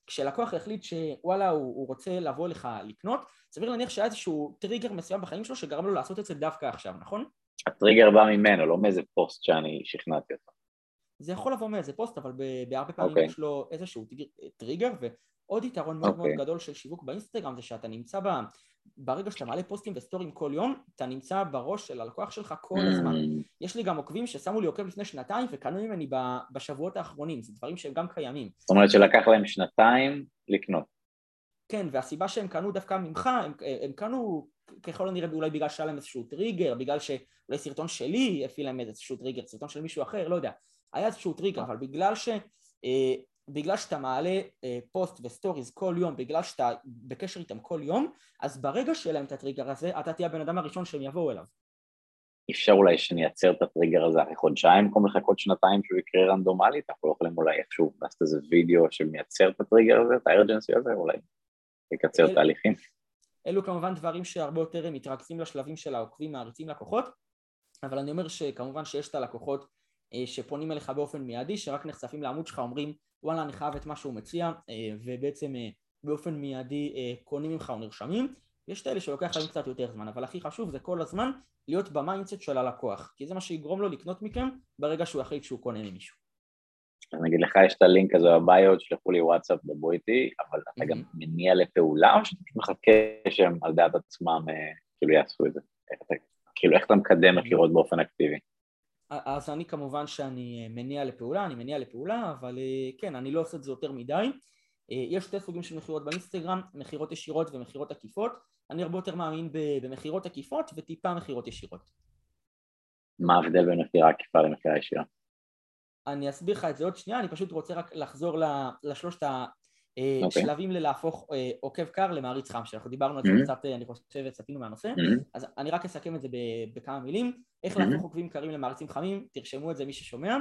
Speaker 2: שכשלקוח החליט שוואלה הוא, הוא רוצה לבוא לך לקנות, סביר להניח שהיה איזשהו טריגר מסוים בחיים שלו שגרם לו לעשות את זה דווקא עכשיו, נכון?
Speaker 1: הטריגר בא ממנו, לא מאיזה פוסט שאני שכנעתי אותו.
Speaker 2: זה יכול לבוא מאיזה פוסט, אבל בהרבה פעמים אוקיי. יש לו איזשהו טריגר, ועוד יתרון מאוד מאוד אוקיי. גדול של שיווק באינסטגרם זה שאתה נמצא. ברגע שאתה מעלה פוסטים וסטורים כל יום, אתה נמצא בראש של הלקוח שלך כל הזמן. מממ. יש לי גם עוקבים ששמו לי עוקב לפני שנתיים וקנו ממני בשבועות האחרונים, זה דברים שהם גם קיימים.
Speaker 1: זאת אומרת שלקח להם שנתיים לקנות.
Speaker 2: כן, והסיבה שהם קנו דווקא ממך, הם, הם קנו ככל הנראה אולי בגלל שהיה להם איזשהו טריגר, בגלל שאולי סרטון שלי הפעיל להם איזשהו טריגר, סרטון של מישהו אחר, לא יודע. היה איזשהו טריגר, אבל בגלל ש... אה, בגלל שאתה מעלה אה, פוסט ו stories כל יום, בגלל שאתה בקשר איתם כל יום, אז ברגע שיהיה להם את הטריגר הזה, אתה תהיה הבן אדם הראשון שהם יבואו אליו.
Speaker 1: אפשר אולי שנייצר את הטריגר הזה אחרי חודשיים במקום לחכות שנתיים שהוא יקרה רנדומלית, אנחנו לא יכולים אולי איכשהו לעשות איזה וידאו שמייצר את הטריגר הזה, את ה urgency הזה, אולי יקצר אל... תהליכים.
Speaker 2: אלו כמובן דברים שהרבה יותר מתרכזים לשלבים של העוקבים מעריצים לקוחות, אבל אני אומר שכמובן שיש את הלקוחות אה, שפונים אליך באופן מיידי, שרק נחשפים לעמוד שלך, אומרים וואלה אני חייב את מה שהוא מציע אה, ובעצם אה, באופן מיידי אה, קונים ממך או נרשמים יש את אלה שלוקח להם קצת יותר זמן אבל הכי חשוב זה כל הזמן להיות ב mindset של הלקוח כי זה מה שיגרום לו לקנות מכם ברגע שהוא יחליט שהוא קונה ממישהו
Speaker 1: אני אגיד לך יש את הלינק הזה בביו, תשלחו לי וואטסאפ, דברו איתי, אבל אתה גם מניע לפעולה או שאתה מחכה שהם על דעת עצמם כאילו יעשו את זה? כאילו איך אתה מקדם מכירות באופן אקטיבי?
Speaker 2: אז אני כמובן שאני אה, מניע לפעולה, אני מניע לפעולה, אבל אה, כן, אני לא עושה את זה יותר מדי. אה, יש שתי סוגים של מכירות באינסטגרם, מכירות ישירות ומכירות עקיפות. אני הרבה יותר מאמין במכירות עקיפות וטיפה מכירות ישירות.
Speaker 1: מה ההבדל בין מכירה עקיפה למכירה ישירה?
Speaker 2: אני אסביר לך את זה עוד שנייה, אני פשוט רוצה רק לחזור לשלושת okay. אוקיי. שלבים ללהפוך אה, עוקב קר למעריץ חם, שאנחנו דיברנו על זה mm-hmm. קצת, אה, אני חושב, וצפינו מהנושא, mm-hmm. אז אני רק אסכם את זה בכמה מילים, איך mm-hmm. להפוך עוקבים קרים למעריצים חמים, תרשמו את זה מי ששומע,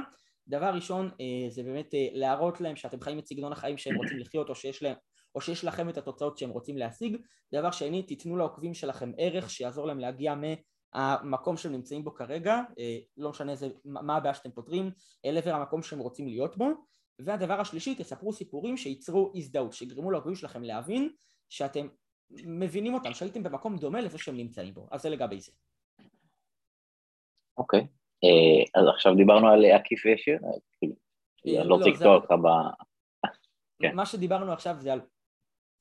Speaker 2: דבר ראשון זה באמת להראות להם שאתם חיים את סגנון החיים שהם רוצים לחיות או שיש להם או שיש לכם את התוצאות שהם רוצים להשיג. דבר שני, תיתנו לעוקבים שלכם ערך שיעזור להם להגיע מהמקום שהם נמצאים בו כרגע, לא משנה איזה, מה הבעיה שאתם פותרים, אל עבר המקום שהם רוצים להיות בו. והדבר השלישי, תספרו סיפורים שייצרו הזדהות, שיגרמו לעוקבים שלכם להבין שאתם מבינים אותם, שהייתם במקום דומה לזה שהם נמצאים בו, אז זה לגבי זה.
Speaker 1: אוקיי, אה, אז עכשיו דיברנו על עקיף וישיר, אה, כאילו, אה, אני לא רוצה לקטוע אותך ב...
Speaker 2: כן. מה שדיברנו עכשיו זה על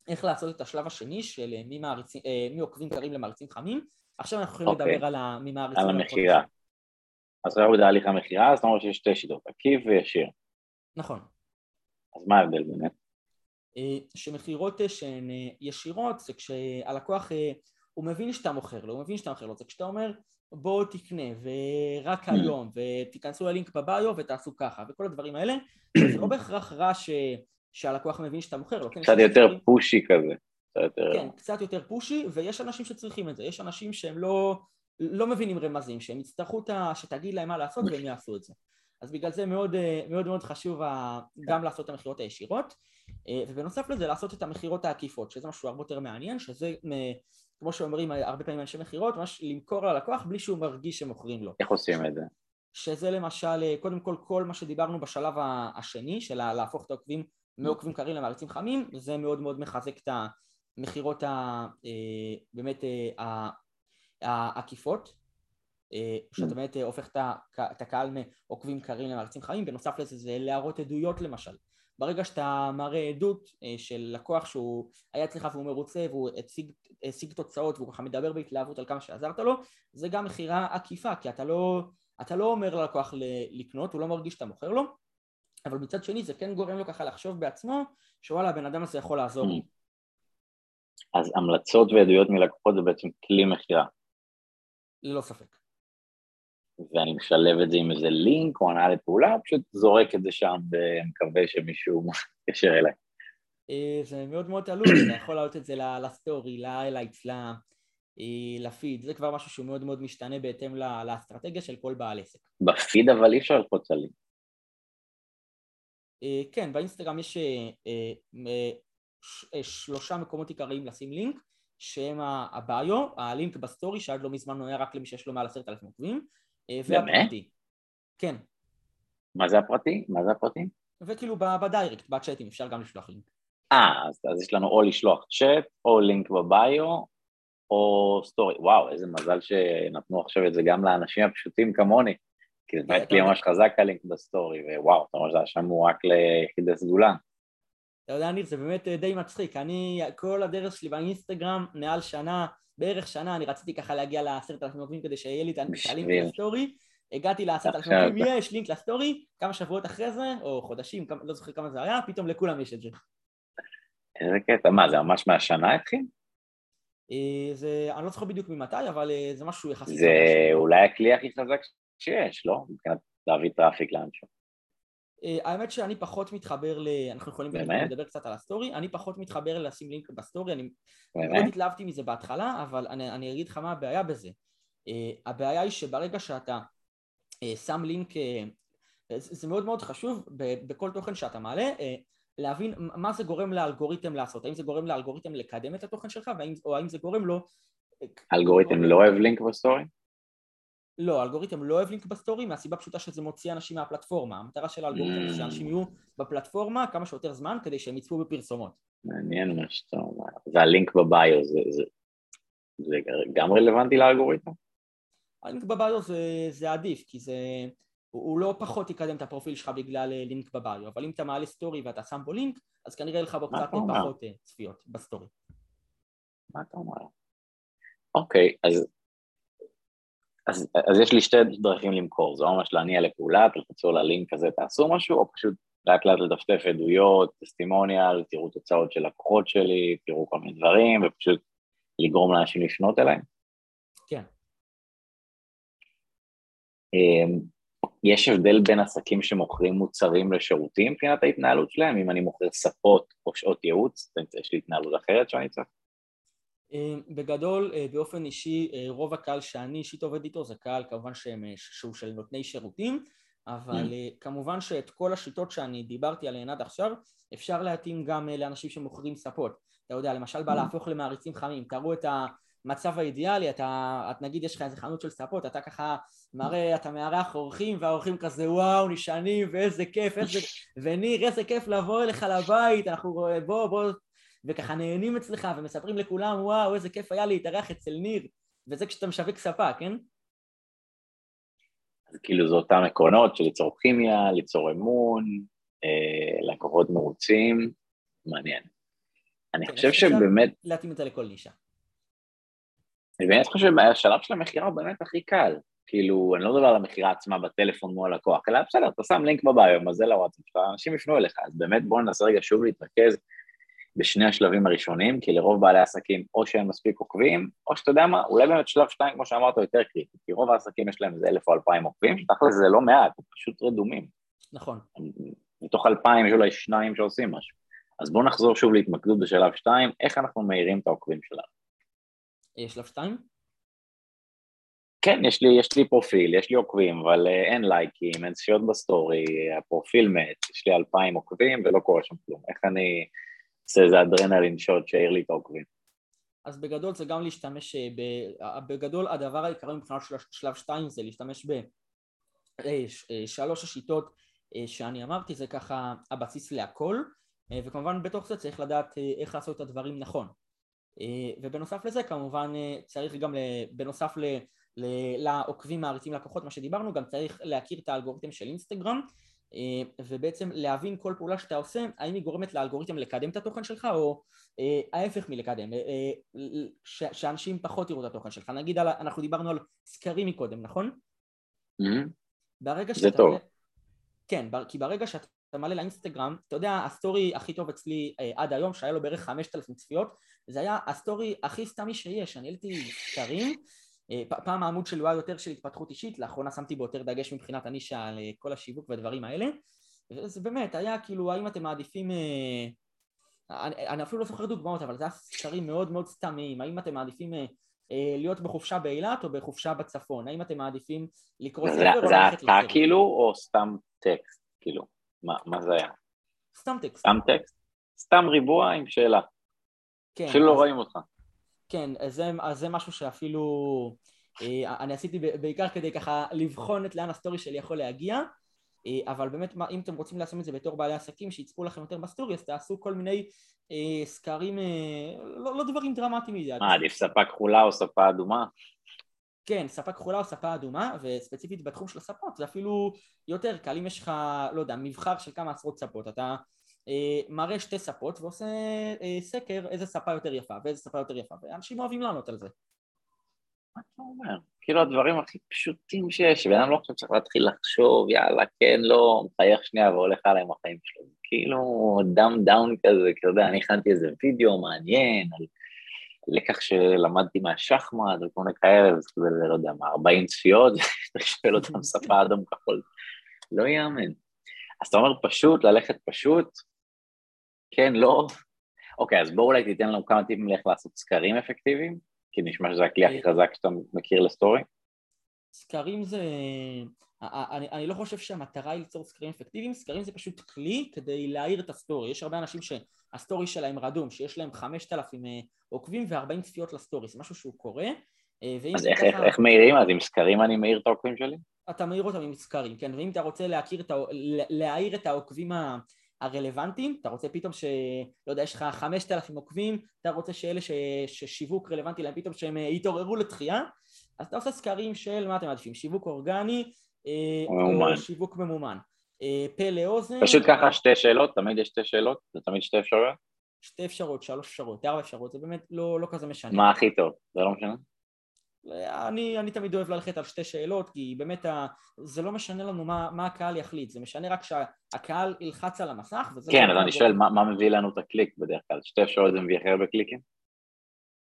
Speaker 2: איך לעשות את השלב השני של מי עוקבים קרים למעריצים חמים, עכשיו אנחנו יכולים אוקיי. לדבר על מי מעריצים...
Speaker 1: על המכירה. אז עכשיו בתהליך המכירה, זאת אומרת שיש שתי שיטות, עקיף וישיר.
Speaker 2: נכון.
Speaker 1: אז מה ההבדל באמת?
Speaker 2: אה, שמכירות אה, שהן אה, ישירות זה כשהלקוח הוא מבין שאתה מוכר לו, הוא מבין שאתה מוכר לו, זה כשאתה אומר בוא תקנה ורק mm. היום ותיכנסו ללינק בביו ותעשו ככה וכל הדברים האלה זה לא בהכרח רע ש... שהלקוח מבין שאתה מוכר לו.
Speaker 1: כן, קצת יותר. פושי כזה.
Speaker 2: כן, קצת יותר פושי ויש אנשים שצריכים את זה, יש אנשים שהם לא, לא מבינים רמזים, שהם יצטרכו שתגיד להם מה לעשות והם יעשו את זה. אז בגלל זה מאוד מאוד מאוד חשוב גם לעשות את המכירות הישירות. ובנוסף לזה לעשות את המכירות העקיפות, שזה משהו הרבה יותר מעניין, שזה כמו שאומרים הרבה פעמים אנשי מכירות, ממש למכור ללקוח בלי שהוא מרגיש שמוכרים לו.
Speaker 1: איך עושים את זה?
Speaker 2: שזה למשל, קודם כל כל מה שדיברנו בשלב השני של להפוך את העוקבים מעוקבים קרים למעריצים חמים, זה מאוד מאוד מחזק את המכירות באמת העקיפות, שאתה באמת הופך את הקהל מעוקבים קרים למעריצים חמים, בנוסף לזה זה להראות עדויות למשל. ברגע שאתה מראה עדות של לקוח שהוא היה אצלך והוא מרוצה והוא הציג, הציג תוצאות והוא ככה מדבר בהתלהבות על כמה שעזרת לו, זה גם מכירה עקיפה, כי אתה לא, אתה לא אומר ללקוח לקנות, הוא לא מרגיש שאתה מוכר לו, אבל מצד שני זה כן גורם לו ככה לחשוב בעצמו שוואלה הבן אדם הזה יכול לעזור לי.
Speaker 1: אז המלצות ועדויות מלקוחות זה בעצם כלי מכירה.
Speaker 2: ללא ספק.
Speaker 1: ואני משלב את זה עם איזה לינק או הנעה לפעולה, פשוט זורק את זה שם ומקווה שמישהו יתקשר אליי.
Speaker 2: אה, זה מאוד מאוד תלוי, אתה יכול להעלות את זה לסטורי, להיילייטס, אה, לפיד, זה כבר משהו שהוא מאוד מאוד משתנה בהתאם לאסטרטגיה של כל בעל עסק.
Speaker 1: בפיד אבל אי אפשר ללחוץ על לינק.
Speaker 2: אה, כן, באינסטגרם יש שלושה מקומות עיקריים לשים לינק, שהם הביו, הלינק בסטורי שעד לא מזמן היה רק למי שיש לו מעל עשרת אלפים עוקבים, והפרטי. כן.
Speaker 1: מה זה הפרטי? מה זה הפרטי?
Speaker 2: וכאילו בדיירקט, בצ'אטים, אפשר גם לשלוח לינק.
Speaker 1: אה, אז, אז יש לנו או לשלוח צ'אט, או לינק בביו, או סטורי. וואו, איזה מזל שנתנו עכשיו את זה גם לאנשים הפשוטים כמוני. כי זה באמת כלי ממש חזק הלינק בסטורי, ווואו, אתה אומר שזה שם הוא רק ליחידי סגולה.
Speaker 2: אתה יודע, ניר, זה באמת אה, די מצחיק. אני, כל הדרך שלי באינסטגרם, מעל שנה, בערך שנה, אני רציתי ככה להגיע לעשרת אלפים עוקבים כדי שיהיה לי את הלינק לסטורי. הגעתי לעשרת אלפים עוקבים, יש לינק לסטורי, כמה שבועות אחרי זה, או חודשים, לא זוכר כמה זה היה, פתאום לכולם יש את זה.
Speaker 1: איזה קטע, מה, זה ממש מהשנה התחיל?
Speaker 2: אה, זה, אני לא זוכר בדיוק ממתי, אבל אה, זה משהו יחסית...
Speaker 1: זה אולי הכלי הכי חזק שיש, לא? מבחינת להביא טראפיק לאנשהו.
Speaker 2: אה, האמת שאני פחות מתחבר ל... אנחנו יכולים לדבר קצת על הסטורי, אני פחות מתחבר לשים לינק בסטורי, אני מאוד התלהבתי מזה בהתחלה, אבל אני, אני אגיד לך מה הבעיה בזה. הבעיה היא שברגע שאתה שם לינק, זה מאוד מאוד חשוב בכל תוכן שאתה מעלה, להבין מה זה גורם לאלגוריתם לעשות, האם זה גורם לאלגוריתם לקדם את התוכן שלך או האם זה גורם לו...
Speaker 1: אלגוריתם לא אוהב לינק בסטורי?
Speaker 2: לא, האלגוריתם לא אוהב לינק בסטורי מהסיבה פשוטה שזה מוציא אנשים מהפלטפורמה המטרה של האלגוריתם זה שאנשים יהיו בפלטפורמה כמה שיותר זמן כדי שהם יצפו בפרסומות
Speaker 1: מעניין מה שאתה אומר, והלינק בביו זה, זה, זה גם רלוונטי לאלגוריתם?
Speaker 2: הלינק בביו זה, זה עדיף כי זה הוא, הוא לא פחות יקדם את הפרופיל שלך בגלל אה, לינק בביו, אבל אם אתה מעלה סטורי ואתה שם בו לינק, אז כנראה יהיה לך בו קצת פחות אה, צפיות בסטורי.
Speaker 1: מה אתה אומר? אוקיי, אז, אז, אז יש לי שתי דרכים למכור, זה ממש להניע לפעולה, תלחצו על הלינק הזה, תעשו משהו, או פשוט לאט לאט לדפדף עדויות, testimonial, תראו תוצאות של לקוחות שלי, תראו כל מיני דברים, ופשוט לגרום לאנשים לפנות אליי?
Speaker 2: כן.
Speaker 1: אמ, יש הבדל בין עסקים שמוכרים מוצרים לשירותים מבחינת ההתנהלות שלהם? אם אני מוכר ספות או שעות ייעוץ, יש לי התנהלות אחרת שאני צריך?
Speaker 2: אה, בגדול, אה, באופן אישי, אה, רוב הקהל שאני אישית עובד איתו זה קהל כמובן שהם, שהוא של נותני שירותים, אבל mm. כמובן שאת כל השיטות שאני דיברתי עליהן עד עכשיו, אפשר להתאים גם לאנשים שמוכרים ספות. אתה יודע, למשל בא mm. להפוך למעריצים חמים, תראו את ה... המצב האידיאלי, אתה, את נגיד יש לך איזה חנות של ספות, אתה ככה מראה, אתה מארח אורחים והאורחים כזה וואו נשענים ואיזה כיף, איזה, וניר איזה כיף לבוא אליך לבית, אנחנו בוא בוא, וככה נהנים אצלך ומספרים לכולם וואו איזה כיף היה להתארח אצל ניר, וזה כשאתה משווק ספה, כן?
Speaker 1: אז כאילו זה אותם עקרונות של ליצור כימיה, ליצור אמון, אה, לקוחות מרוצים, מעניין. אני כן, חושב שבאמת...
Speaker 2: להתאים את זה לכל נישה.
Speaker 1: אני באמת חושב שהשלב של המכירה הוא באמת הכי קל. כאילו, אני לא מדבר על המכירה עצמה בטלפון מול הלקוח, אלא בסדר, אתה שם לינק בביו, מזל לוואטסאפ שלך, אנשים יפנו אליך, אז באמת בואו ננסה רגע שוב להתרכז בשני השלבים הראשונים, כי לרוב בעלי עסקים או שהם מספיק עוקבים, או שאתה יודע מה, אולי באמת שלב שתיים, כמו שאמרת, יותר קריטי, כי רוב העסקים יש להם איזה אלף או אלפיים עוקבים, שתכל'ס זה לא מעט, הם פשוט רדומים.
Speaker 2: נכון.
Speaker 1: מתוך אלפיים יש אולי שניים שעושים משהו. אז בואו נחזור שוב להתמקדות בשלב שתיים, איך אנחנו מעירים את העוקבים שלנו.
Speaker 2: שלב שתיים?
Speaker 1: כן, יש לי, יש לי פרופיל, יש לי עוקבים, אבל אה, אין לייקים, אין צפיות בסטורי, הפרופיל מת, יש לי אלפיים עוקבים ולא קורה שם כלום. איך אני עושה איזה adrenaline shot שיעיר לי את העוקבים?
Speaker 2: אז בגדול זה גם להשתמש, ב... בגדול הדבר העיקרי מבחינת של... שלב 2 זה להשתמש בשלוש השיטות שאני אמרתי, זה ככה הבסיס להכל, וכמובן בתוך זה צריך לדעת איך לעשות את הדברים נכון. ובנוסף לזה כמובן צריך גם בנוסף ל... לעוקבים מעריצים לקוחות, מה שדיברנו, גם צריך להכיר את האלגוריתם של אינסטגרם אה, ובעצם להבין כל פעולה שאתה עושה, האם היא גורמת לאלגוריתם לקדם את התוכן שלך או אה, ההפך מלקדם, אה, שאנשים פחות יראו את התוכן שלך. נגיד אנחנו דיברנו על סקרים מקודם, נכון?
Speaker 1: Mm-hmm.
Speaker 2: ברגע
Speaker 1: שאתה... זה טוב.
Speaker 2: כן, כי ברגע שאתה מעלה לאינסטגרם, אתה יודע, הסטורי הכי טוב אצלי עד היום, שהיה לו בערך 5,000 צפיות, זה היה הסטורי הכי סתמי שיש, אני העליתי סקרים אה, פעם העמוד שלי היה יותר של התפתחות אישית, לאחרונה שמתי בו יותר דגש מבחינת הנישה על אה, כל השיווק והדברים האלה. וזה באמת היה כאילו האם אתם מעדיפים אה, אני, אני אפילו לא זוכר דוגמאות אבל זה היה סקרים מאוד מאוד סתמיים. האם אתם מעדיפים להיות בחופשה באילת או בחופשה בצפון? האם אתם מעדיפים לקרוא
Speaker 1: ספר או ללכת לסרט? זה אתה כאילו או סתם טקסט כאילו? מה, מה זה היה?
Speaker 2: סתם טקסט.
Speaker 1: סתם טקסט? סתם ריבוע עם שאלה. כן, אפילו אז... לא רואים אותך
Speaker 2: כן, אז זה, אז זה משהו שאפילו אה, אני עשיתי בעיקר כדי ככה לבחון את לאן הסטורי שלי יכול להגיע אה, אבל באמת אם אתם רוצים לעשות את זה בתור בעלי עסקים שיצפו לכם יותר בסטורי אז תעשו כל מיני אה, סקרים, לא, לא דברים דרמטיים מדי.
Speaker 1: מה, עדיף ספה כחולה או ספה אדומה?
Speaker 2: כן, ספה כחולה או ספה אדומה, וספציפית בתחום של הספות זה אפילו יותר קל, אם יש לך, לא יודע, מבחר של כמה עשרות ספות, אתה מראה שתי ספות ועושה אה, סקר איזה ספה יותר יפה ואיזה ספה יותר יפה ואנשים אוהבים לענות על זה.
Speaker 1: מה אתה אומר? כאילו הדברים הכי פשוטים שיש, בן אדם לא חושב שצריך להתחיל לחשוב, יאללה, כן, לא, מחייך שנייה והולך הלאה עם החיים שלו. כאילו dumb down כזה, כי אתה יודע, אני הכנתי איזה וידאו מעניין על לקח שלמדתי מהשחמט וכל מיני כאלה, כזה, לא יודע מה, 40 צפיות, אתה שואל אותם ספה אדום כחול, לא יאמן. אז אתה אומר פשוט, ללכת פשוט, כן, לא. אוקיי, אז בואו אולי תיתן לנו כמה טיפים לאיך לעשות סקרים אפקטיביים, כי נשמע שזה הכלי הכי חזק שאתה מכיר לסטורי.
Speaker 2: סקרים זה... אני, אני לא חושב שהמטרה היא ליצור סקרים אפקטיביים, סקרים זה פשוט כלי כדי להעיר את הסטורי. יש הרבה אנשים שהסטורי שלהם רדום, שיש להם 5,000 אה, עוקבים ו-40 צפיות לסטורי, זה משהו שהוא קורה.
Speaker 1: אה, אז איך, ככה... איך, איך מאירים? אז עם סקרים אני מאיר את העוקבים שלי?
Speaker 2: אתה מאיר אותם עם סקרים, כן, ואם אתה רוצה להכיר את ה... להעיר את העוקבים הרלוונטיים, אתה רוצה פתאום ש... לא יודע, יש לך 5,000 עוקבים, אתה רוצה שאלה ש... ששיווק רלוונטי להם פתאום שהם אה, יתעוררו לתחייה, אז אתה עושה סקרים של מה אתם מעדיפים, שיווק אורגני אה, או שיווק ממומן. אה, פה לאוזן.
Speaker 1: פשוט ככה שתי שאלות, תמיד יש שתי שאלות, זה תמיד שתי אפשרויות?
Speaker 2: שתי אפשרויות, שלוש אפשרויות, ארבע אפשרויות, זה באמת לא, לא כזה משנה.
Speaker 1: מה הכי טוב? זה לא משנה?
Speaker 2: אני, אני תמיד אוהב ללכת על שתי שאלות כי באמת ה, זה לא משנה לנו מה, מה הקהל יחליט, זה משנה רק שהקהל ילחץ על המסך וזה
Speaker 1: כן, אז אני שואל מה, מה מביא לנו את הקליק בדרך כלל? שתי אפשרויות זה מביא הכי הרבה קליקים?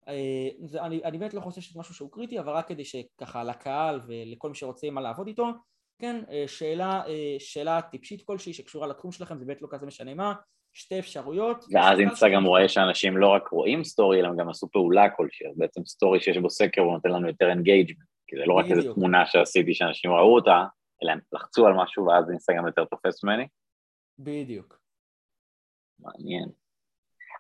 Speaker 2: אה, זה, אני, אני באמת לא חושב שזה משהו שהוא קריטי אבל רק כדי שככה לקהל ולכל מי שרוצה מה לעבוד איתו כן, אה, שאלה, אה, שאלה טיפשית כלשהי שקשורה לתחום שלכם זה באמת לא כזה משנה מה שתי אפשרויות.
Speaker 1: ואז אינסטגרם רואה שאנשים לא רק רואים סטורי, אלא גם עשו פעולה כלשהי, אז בעצם סטורי שיש בו סקר הוא נותן לנו יותר engagement, כי זה לא רק איזו תמונה שעשיתי שאנשים ראו אותה, אלא הם לחצו על משהו ואז אינסטגרם יותר תופס ממני.
Speaker 2: בדיוק.
Speaker 1: מעניין.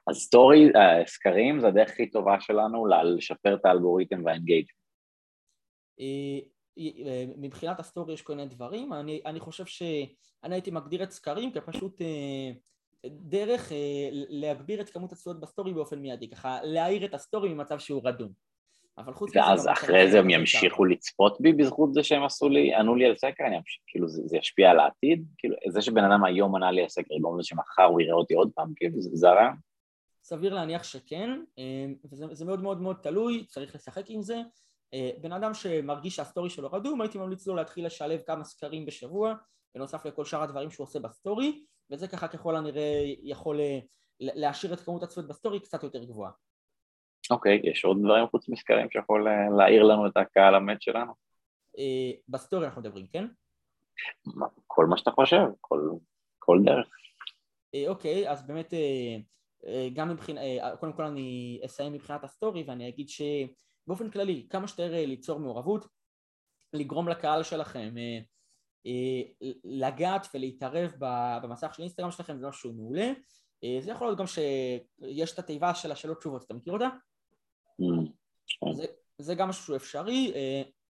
Speaker 1: אז סטורי, uh, סקרים זה הדרך הכי טובה שלנו לשפר את האלגוריתם וה engagement.
Speaker 2: אה, אה, מבחינת הסטורי יש כל מיני דברים, אני, אני חושב שאני הייתי מגדיר את סקרים כפשוט דרך אה, להגביר את כמות הצפיות בסטורי באופן מיידי, ככה להעיר את הסטורי ממצב שהוא רדום.
Speaker 1: אבל חוץ מזה... ואז אחרי זה הם ימשיכו לצפות בי בזכות זה שהם עשו לי, ענו לי על סקר, אני אמשיך, כאילו זה, זה ישפיע על העתיד? כאילו זה שבן אדם היום ענה לי על סקר, יגרום לזה שמחר הוא יראה אותי עוד פעם, כאילו זה, זה הרעיון?
Speaker 2: סביר להניח שכן, אה, וזה מאוד מאוד מאוד תלוי, צריך לשחק עם זה. אה, בן אדם שמרגיש שהסטורי שלו רדום, הייתי ממליץ לו להתחיל לשלב כמה סקרים בשבוע, בנוסף לכל שאר הדברים שהוא עושה בסטורי, וזה ככה ככל הנראה יכול אה, להשאיר את כמות הצפיות בסטורי קצת יותר גבוהה.
Speaker 1: אוקיי, okay, יש עוד דברים חוץ מסקרים שיכול אה, להעיר לנו את הקהל המת שלנו?
Speaker 2: אה, בסטורי אנחנו מדברים, כן?
Speaker 1: כל מה שאתה חושב, כל, כל דרך.
Speaker 2: אוקיי, אז באמת גם מבחינת, קודם כל אני אסיים מבחינת הסטורי ואני אגיד שבאופן כללי כמה שיותר ליצור מעורבות לגרום לקהל שלכם לגעת ולהתערב במסך של אינסטגרם שלכם זה משהו מעולה. אה, זה יכול להיות גם שיש את התיבה של השאלות תשובות, אתה מכיר אותה? Mm, כן. זה, זה גם משהו אפשרי,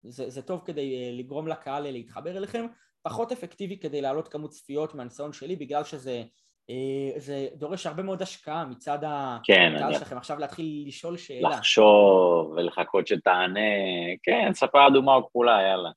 Speaker 2: זה, זה טוב כדי לקרום לקהל להתחבר אליכם, פחות אפקטיבי כדי להעלות כמות צפיות מהניסיון שלי בגלל שזה זה דורש הרבה מאוד השקעה מצד
Speaker 1: כן,
Speaker 2: הקהל שלכם, עכשיו להתחיל לשאול שאלה.
Speaker 1: לחשוב ולחכות שתענה, כן, ספה אדומה או כפולה, יאללה.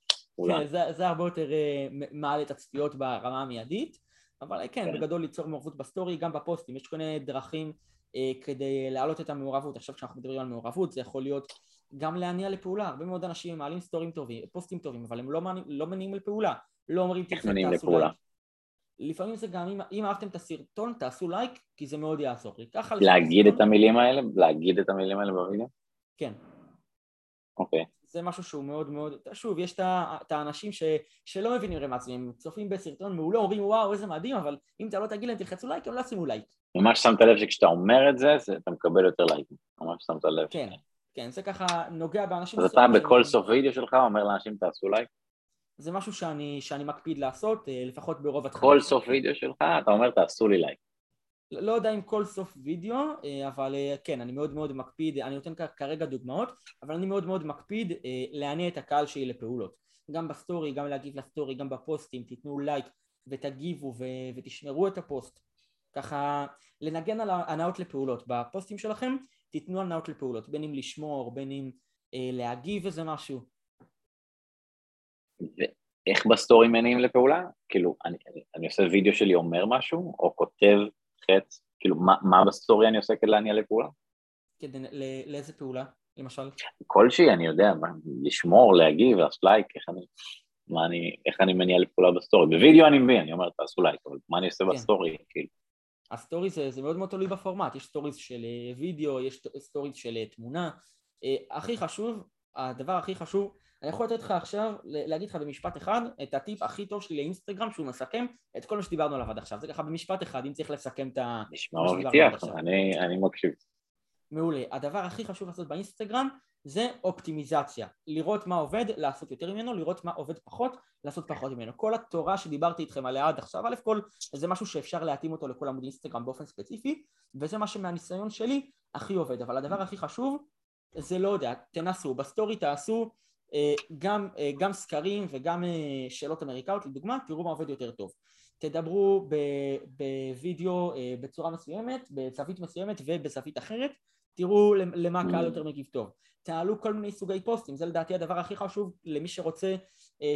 Speaker 2: כן, זה, זה הרבה יותר אה, מעל את הצפיות ברמה המיידית, אבל אה, כן, כן, בגדול ליצור מעורבות בסטורי, גם בפוסטים, יש כל מיני דרכים אה, כדי להעלות את המעורבות. עכשיו כשאנחנו מדברים על מעורבות, זה יכול להיות גם להניע לפעולה, הרבה מאוד אנשים מעלים סטורים טובים, פוסטים טובים, אבל הם לא, לא מניעים לפעולה, לא אומרים
Speaker 1: תעשו לייק.
Speaker 2: לפעמים זה גם, אם, אם אהבתם את הסרטון, תעשו לייק, כי זה מאוד יעזור לי.
Speaker 1: להגיד את המילים האלה? להגיד את המילים האלה בווידאו?
Speaker 2: כן.
Speaker 1: אוקיי. Okay.
Speaker 2: זה משהו שהוא מאוד מאוד, שוב, יש את האנשים ש, שלא מבינים רמזים, הם צופים בסרטון מעולה, אומרים וואו איזה מדהים, אבל אם אתה לא תגיד להם תלחצו לייק, הם לא ישימו לייק.
Speaker 1: ממש שמת לב שכשאתה אומר את זה, זה אתה מקבל יותר לייקים, ממש שמת לב.
Speaker 2: כן, כן, זה ככה נוגע באנשים...
Speaker 1: אז אתה בכל סוף וידאו שלך אומר לאנשים תעשו לייק?
Speaker 2: זה משהו שאני, שאני מקפיד לעשות, אה, לפחות ברוב התחילת.
Speaker 1: כל סוף וידאו שלך אתה אומר תעשו לי לייק.
Speaker 2: לא יודע אם כל סוף וידאו, אה, אבל אה, כן, אני מאוד מאוד מקפיד, אני נותן כרגע דוגמאות, אבל אני מאוד מאוד מקפיד אה, להניע את הקהל שלי לפעולות. גם בסטורי, גם להגיב לסטורי, גם בפוסטים, תיתנו לייק ותגיבו ו- ותשמרו את הפוסט. ככה לנגן על הנעות לפעולות. בפוסטים שלכם תיתנו הנעות לפעולות, בין אם לשמור, בין אם אה, להגיב איזה משהו.
Speaker 1: ואיך בסטורי מניעים לפעולה? כאילו, אני, אני, אני עושה וידאו שלי אומר משהו, או כותב חץ? כאילו, מה, מה בסטורי אני עושה כדי להניע לפעולה?
Speaker 2: כדי, לא, לאיזה פעולה, למשל?
Speaker 1: כלשהי, אני יודע, מה, לשמור, להגיב, לעשות לייק, איך אני, מה אני, איך אני מניע לפעולה בסטורי. בווידאו אני מבין, אני אומר, תעשו לייק, אבל מה אני עושה כן. בסטורי, כאילו?
Speaker 2: הסטורי זה, זה מאוד מאוד תלוי בפורמט, יש סטוריז של אה, וידאו, יש סטוריז של אה, תמונה. אה, הכי חשוב, הדבר הכי חשוב אני יכול לתת לך עכשיו, להגיד לך במשפט אחד, את הטיפ הכי טוב שלי לאינסטגרם שהוא מסכם את כל מה שדיברנו עליו עד עכשיו. זה ככה במשפט אחד, אם צריך לסכם את ה...
Speaker 1: נשמע מבטיח, אני, אני מקשיב.
Speaker 2: מעולה. הדבר הכי חשוב לעשות באינסטגרם זה אופטימיזציה. לראות מה עובד, לעשות יותר ממנו, לראות מה עובד פחות, לעשות פחות ממנו. כל התורה שדיברתי איתכם עליה עד עכשיו, א' כל זה משהו שאפשר להתאים אותו לכל עמוד אינסטגרם באופן ספציפי, וזה מה שמהניסיון שלי הכי עובד. אבל הדבר הכי חשוב זה לא יודע, תנסו, בסטורי תעשו גם, אה, גם סקרים וגם אה, שאלות אמריקאיות לדוגמה, תראו מה עובד יותר טוב. תדברו בווידאו בצורה מסוימת, בזווית מסוימת ובזווית אחרת, תראו למה הקהל יותר מגיב טוב. תעלו כל מיני סוגי פוסטים, זה לדעתי הדבר הכי חשוב למי שרוצה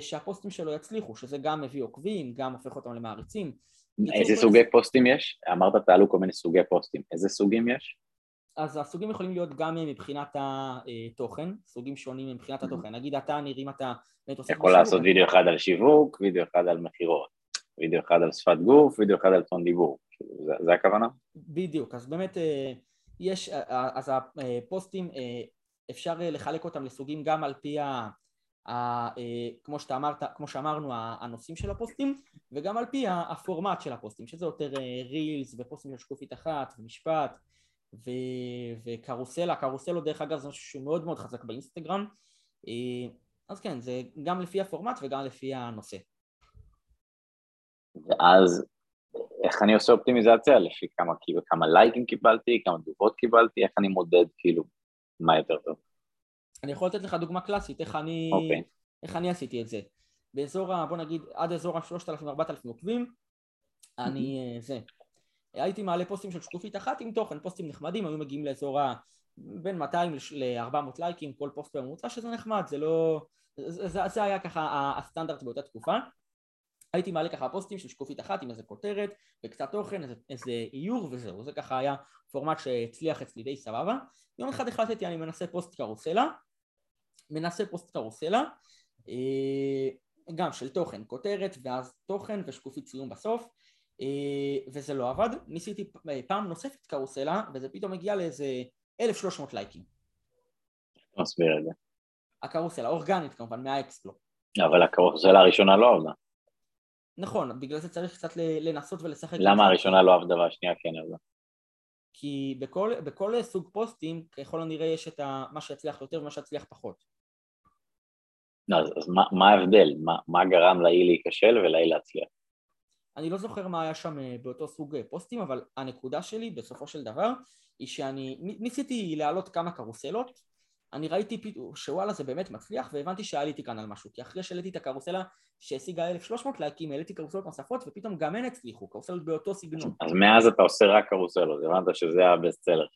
Speaker 2: שהפוסטים שלו יצליחו, שזה גם מביא עוקבים, גם הופך אותם למעריצים.
Speaker 1: איזה סוגי פוסטים יש? אמרת תעלו כל מיני סוגי פוסטים, איזה סוגים יש?
Speaker 2: אז הסוגים יכולים להיות גם מבחינת התוכן, סוגים שונים מבחינת התוכן. נגיד אתה, ניר, אם אתה...
Speaker 1: יכול לעשות וידאו אחד על שיווק, וידאו אחד על מכירות, וידאו אחד על שפת גוף, וידאו אחד על טון דיבור. זה, זה הכוונה?
Speaker 2: בדיוק, אז באמת אה, יש, אה, אה, אז הפוסטים, אפשר לחלק אותם לסוגים גם על פי ה... ה, כמו שאתה אמרת, כמו שאמרנו, הנושאים של הפוסטים, וגם על פי הפורמט של הפוסטים, שזה יותר רילס ופוסטים של שקופית אחת ומשפט ו... וקרוסלה, קרוסלו דרך אגב זה משהו שהוא מאוד מאוד חזק באינסטגרם אה, אז כן, זה גם לפי הפורמט וגם לפי הנושא.
Speaker 1: ואז איך אני עושה אופטימיזציה? לפי כמה, כאילו, כמה לייקים קיבלתי, כמה תגובות קיבלתי, איך אני מודד כאילו מה יותר טוב?
Speaker 2: אני יכול לתת לך דוגמה קלאסית, איך אני, okay. אוקיי. איך אני עשיתי את זה. באזור, ה... בוא נגיד, עד אזור ה-3,000-4,000 עוקבים, אני, אה, זה, הייתי מעלה פוסטים של שקופית אחת עם תוכן, פוסטים נחמדים, היו מגיעים לאזור ה... בין 200 ל-400 לייקים, כל פוסט בממוצע, שזה נחמד, זה לא... זה, זה, היה ככה הסטנדרט באותה תקופה. הייתי מעלה ככה פוסטים של שקופית אחת עם איזה כותרת וקצת תוכן, איזה, איזה איור וזהו, זה ככה היה פורמט שהצליח אצלי די סבבה. יום אחד החלטתי אני מנסה פוסט קרוסלה, מנסה פוסט קרוסלה, אה, גם של תוכן, כותרת ואז תוכן ושקופית ציון בסוף, וזה לא עבד, ניסיתי אה, פעם נוספת קרוסלה וזה פתאום הגיע לאיזה 1300 לייקים.
Speaker 1: מסביר את זה.
Speaker 2: הקרוסלה, אורגנית כמובן, מהאקספלו.
Speaker 1: אבל הקרוסלה הראשונה לא עבדה.
Speaker 2: נכון, בגלל זה צריך קצת לנסות ולשחק.
Speaker 1: למה הראשונה לא עבדה והשנייה כן עבדה?
Speaker 2: כי בכל, בכל סוג פוסטים ככל הנראה יש את מה שיצליח יותר ומה שיצליח פחות.
Speaker 1: אז, אז מה, מה ההבדל? מה, מה גרם לאי להיכשל ולאי להצליח?
Speaker 2: אני לא זוכר מה היה שם אה, באותו סוג אה, פוסטים, אבל הנקודה שלי בסופו של דבר היא שאני ניסיתי להעלות כמה קרוסלות, אני ראיתי שוואלה זה באמת מצליח והבנתי שעליתי כאן על משהו, כי אחרי שהעליתי את הקרוסלה שהשיגה 1300 לייקים, העליתי קרוסלות נוספות ופתאום גם הן הצליחו, קרוסלות באותו סגנון.
Speaker 1: אז מאז אתה עושה רק קרוסלות, הבנת שזה הבסט סלר.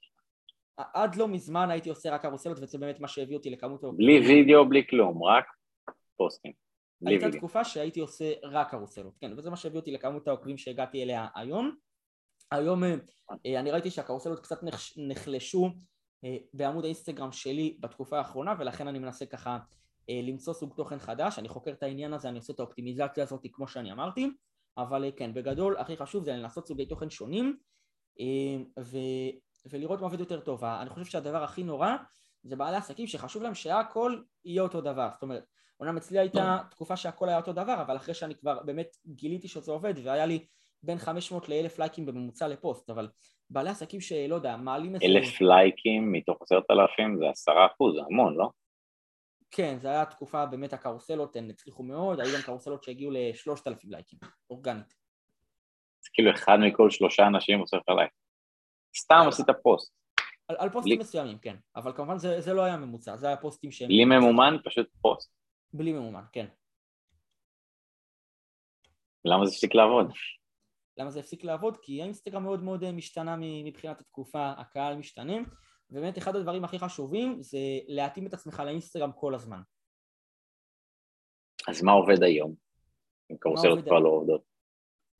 Speaker 2: עד לא מזמן הייתי עושה רק קרוסלות וזה באמת מה שהביא אותי לכמות...
Speaker 1: בלי וידאו, בלי כלום, רק פוסטים.
Speaker 2: הייתה. תקופה שהייתי עושה רק קרוסלות, כן, וזה מה שהביא אותי לכמות העוקבים שהגעתי אליה היום. היום אה, אני ראיתי שהקרוסלות קצת נחלשו אה, בעמוד האינסטגרם שלי בתקופה האחרונה ולכן אני מנסה ככה אה, למצוא סוג תוכן חדש, אני חוקר את העניין הזה, אני עושה את האופטימיזציה הזאת כמו שאני אמרתי, אבל כן, בגדול הכי חשוב זה לנסות סוגי תוכן שונים ו... ולראות מה עובד יותר טוב. אני חושב שהדבר הכי נורא זה בעלי עסקים שחשוב להם שהכל יהיה אותו דבר, זאת אומרת אומנם אצלי הייתה תקופה שהכל היה אותו דבר, אבל אחרי שאני כבר באמת גיליתי שזה עובד והיה לי בין 500 ל-1000 לייקים בממוצע לפוסט, אבל בעלי עסקים שלא יודע, מעלים
Speaker 1: איזה... אלף לייקים מתוך עשרת אלפים זה עשרה אחוז, זה המון, לא?
Speaker 2: כן, זו הייתה תקופה, באמת הקרוסלות הן הצליחו מאוד, היו גם קרוסלות שהגיעו לשלושת אלפים לייקים, אורגנית.
Speaker 1: זה כאילו אחד מכל שלושה אנשים עושה לך לייק. סתם עשית פוסט.
Speaker 2: על, על פוסטים. מסוימים, כן, אבל כמובן זה, זה לא היה ממוצע, זה היה פוסטים שהם...
Speaker 1: בלי ממומן, פשוט פוסט.
Speaker 2: בלי ממומן, כן.
Speaker 1: למה זה הפסיק לעבוד?
Speaker 2: למה זה הפסיק לעבוד? כי האינסטגרם מאוד מאוד אה, משתנה מבחינת התקופה, הקהל משתנה, ובאמת אחד הדברים הכי חשובים זה להתאים את עצמך לאינסטגרם כל הזמן.
Speaker 1: אז מה עובד היום? אם קרוסלות כבר לא עובדות.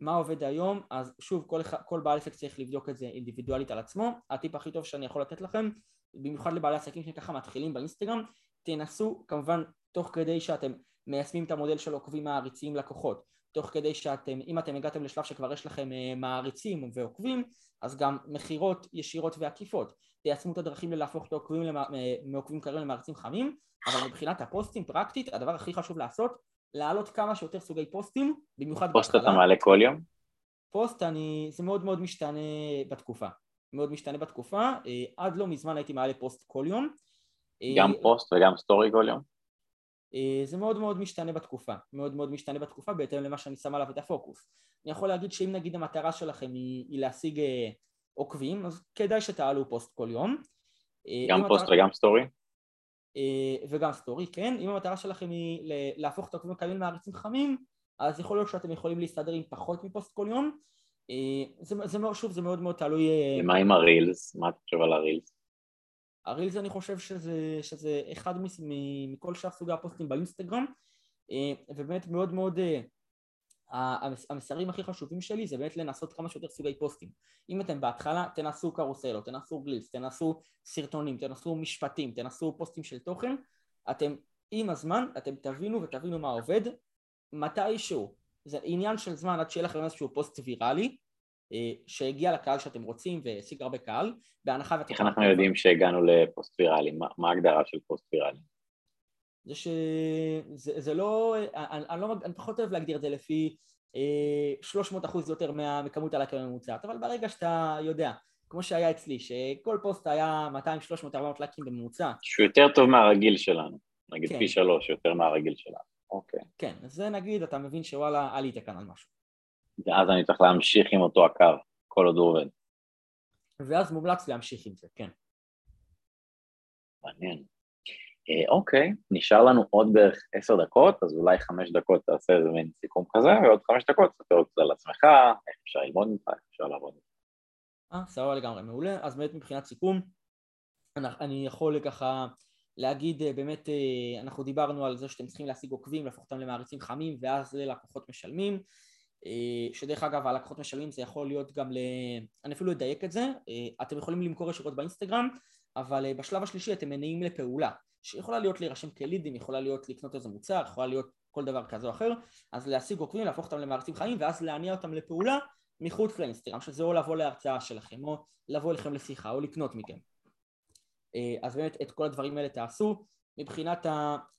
Speaker 2: מה עובד היום? אז שוב, כל, כל בעל עסק צריך לבדוק את זה אינדיבידואלית על עצמו. הטיפ הכי טוב שאני יכול לתת לכם, במיוחד לבעלי עסקים שככה מתחילים באינסטגרם, תנסו כמובן תוך כדי שאתם מיישמים את המודל של עוקבים מעריצים לקוחות, תוך כדי שאתם, אם אתם הגעתם לשלב שכבר יש לכם אה, מעריצים ועוקבים, אז גם מכירות ישירות ועקיפות. תיישמו את הדרכים ללהפוך את העוקבים למע... אה, מעוקבים קרים למעריצים חמים, אבל מבחינת הפוסטים פרקטית, הדבר הכי חשוב לעשות, להעלות כמה שיותר סוגי פוסטים, במיוחד
Speaker 1: פוסט בהתחלה. פוסט אתה מעלה כל יום?
Speaker 2: פוסט אני, זה מאוד מאוד משתנה בתקופה. מאוד משתנה בתקופה, אה, עד לא מזמן הייתי מעלה פוסט כל יום.
Speaker 1: גם פוסט וגם סטורי כל יום?
Speaker 2: אה, זה מאוד מאוד משתנה בתקופה, מאוד מאוד משתנה בתקופה בהתאם למה שאני שם עליו את הפוקוס. אני יכול להגיד שאם נגיד המטרה שלכם היא, היא להשיג אה, עוקבים, אז כדאי שתעלו פוסט כל יום.
Speaker 1: אה, גם פוסט המטרה... וגם סטורי?
Speaker 2: וגם סטורי, כן. אם המטרה שלכם היא להפוך את העוקבים הקיימים מעריצים חמים, אז יכול להיות שאתם יכולים להסתדר עם פחות מפוסט כל יום. זה, זה, שוב, זה מאוד מאוד תלוי...
Speaker 1: ומה עם הרילס? מה אתה חושב על הרילס?
Speaker 2: אני חושב שזה, שזה אחד מכל שאר סוגי הפוסטים באינסטגרם אה, ובאמת מאוד מאוד אה, המסרים הכי חשובים שלי זה באמת לנסות כמה שיותר סוגי פוסטים אם אתם בהתחלה תנסו קרוסלות, תנסו גלילס, תנסו סרטונים, תנסו משפטים, תנסו פוסטים של תוכן אתם עם הזמן אתם תבינו ותבינו מה עובד מתישהו זה עניין של זמן עד שיהיה לכם איזשהו פוסט ויראלי שהגיע לקהל שאתם רוצים והשיג הרבה קהל, בהנחה
Speaker 1: ואתם... איך אנחנו יודעים שהגענו לפוסט ויראלי? מה, ההגדרה של פוסט ויראלי?
Speaker 2: זה שזה זה לא, אני, אני, לא, אני פחות אוהב להגדיר את זה לפי אה, 300 אחוז יותר מכמות הלייקים הממוצעת, אבל ברגע שאתה יודע, כמו שהיה אצלי, שכל פוסט היה 200, 300, 400 לייקים בממוצע.
Speaker 1: שהוא יותר טוב מהרגיל שלנו, נגיד כן. פי שלוש יותר מהרגיל שלנו, אוקיי.
Speaker 2: כן, אז זה נגיד, אתה מבין שוואלה, עלית כאן על משהו.
Speaker 1: ואז אני צריך להמשיך עם אותו הקו, כל עוד הוא עובד.
Speaker 2: ואז מומלץ להמשיך עם זה, כן.
Speaker 1: מעניין. אה, אוקיי, נשאר לנו עוד בערך עשר דקות, אז אולי חמש דקות תעשה איזה מין סיכום כזה, ועוד חמש דקות תספר קצת על עצמך, איך אפשר ללמוד ממך, איך אפשר לעבוד ממך.
Speaker 2: אה, סבבה לגמרי, מעולה. אז באמת מבחינת סיכום, אני יכול ככה להגיד אה, באמת, אה, אנחנו דיברנו על זה שאתם צריכים להשיג עוקבים, להפוך אותם למעריצים חמים, ואז ללקוחות משלמים. אה, שדרך אגב הלקוחות משלמים זה יכול להיות גם ל... אני אפילו אדייק את זה, אה, אתם יכולים למכור ישירות באינסטגרם אבל אה, בשלב השלישי אתם מניעים לפעולה שיכולה להיות להירשם כלידים, יכולה להיות לקנות איזה מוצר, יכולה להיות כל דבר כזה או אחר אז להשיג עוקבים, להפוך אותם למערצים חיים ואז להניע אותם לפעולה מחוץ לאינסטגרם שזה או לבוא להרצאה שלכם או לבוא אליכם לשיחה או לקנות מכם. אז באמת את כל הדברים האלה תעשו מבחינת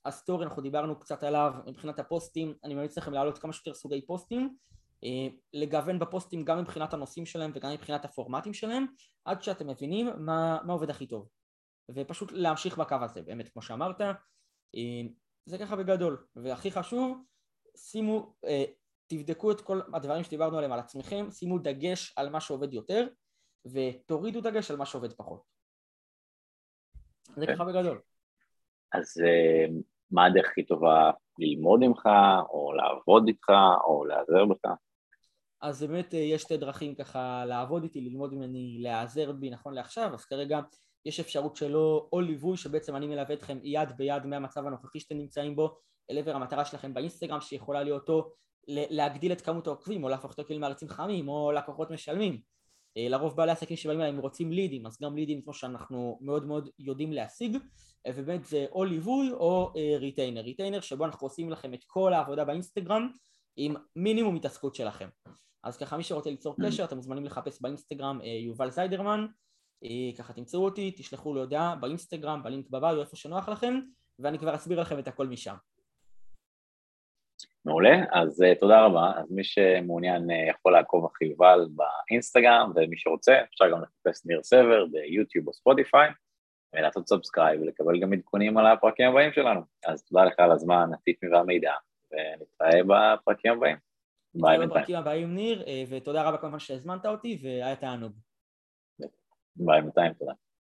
Speaker 2: הסטורי אנחנו דיברנו קצת עליו, מבחינת הפוסטים אני ממליץ לכם להעלות כמה שיותר סוגי פוסטים אה, לגוון בפוסטים גם מבחינת הנושאים שלהם וגם מבחינת הפורמטים שלהם עד שאתם מבינים מה, מה עובד הכי טוב ופשוט להמשיך בקו הזה באמת כמו שאמרת אה, זה ככה בגדול. והכי חשוב, שימו, אה, תבדקו את כל הדברים שדיברנו עליהם על עצמכם, שימו דגש על מה שעובד יותר, ותורידו דגש על מה שעובד פחות. זה. אוקיי. ככה בגדול.
Speaker 1: אז אה, מה הדרך הכי טובה ללמוד ממך, או לעבוד איתך, או להיעזר בך?
Speaker 2: אז באמת אה, יש שתי דרכים ככה לעבוד איתי, ללמוד ממני, להיעזר בי נכון לעכשיו, אז כרגע יש אפשרות שלו או ליווי שבעצם אני מלווה אתכם יד ביד מהמצב הנוכחי שאתם נמצאים בו אל עבר המטרה שלכם באינסטגרם שיכולה להיות או להגדיל את כמות העוקבים או להפוך אותו כאילו מעריצים חמים או לקוחות משלמים לרוב בעלי עסקים שבאים אליהם רוצים לידים אז גם לידים כמו שאנחנו מאוד מאוד יודעים להשיג אה, ובאמת זה או ליווי או ריטיינר ריטיינר שבו אנחנו עושים לכם את כל העבודה באינסטגרם עם מינימום התעסקות שלכם אז ככה מי שרוצה ליצור mm. קשר אתם מוזמנים לחפש באינסטגרם אה, יובל זיידרמן אה, ככה תמצאו אותי, תשלחו לי הודעה באינסטגרם, בלינק בביו, איפה שנוח לכם ואני כבר אסביר לכם את הכל משם.
Speaker 1: מעולה, אז uh, תודה רבה, אז מי שמעוניין uh, יכול לעקוב אחרי יובל באינסטגרם ומי שרוצה אפשר גם לחפש ניר סבר ביוטיוב או ספוטיפיי ולעשות subscribe ולקבל גם עדכונים על הפרקים הבאים שלנו. אז תודה לך על הזמן, הטיפים והמידע ונתראה בפרקים הבאים.
Speaker 2: ביי בינתיים. בפרקים הבאים ניר, אה, ותודה רבה כמובן שהזמנת אותי, והיה תענוג.
Speaker 1: ביי בינתיים, תודה.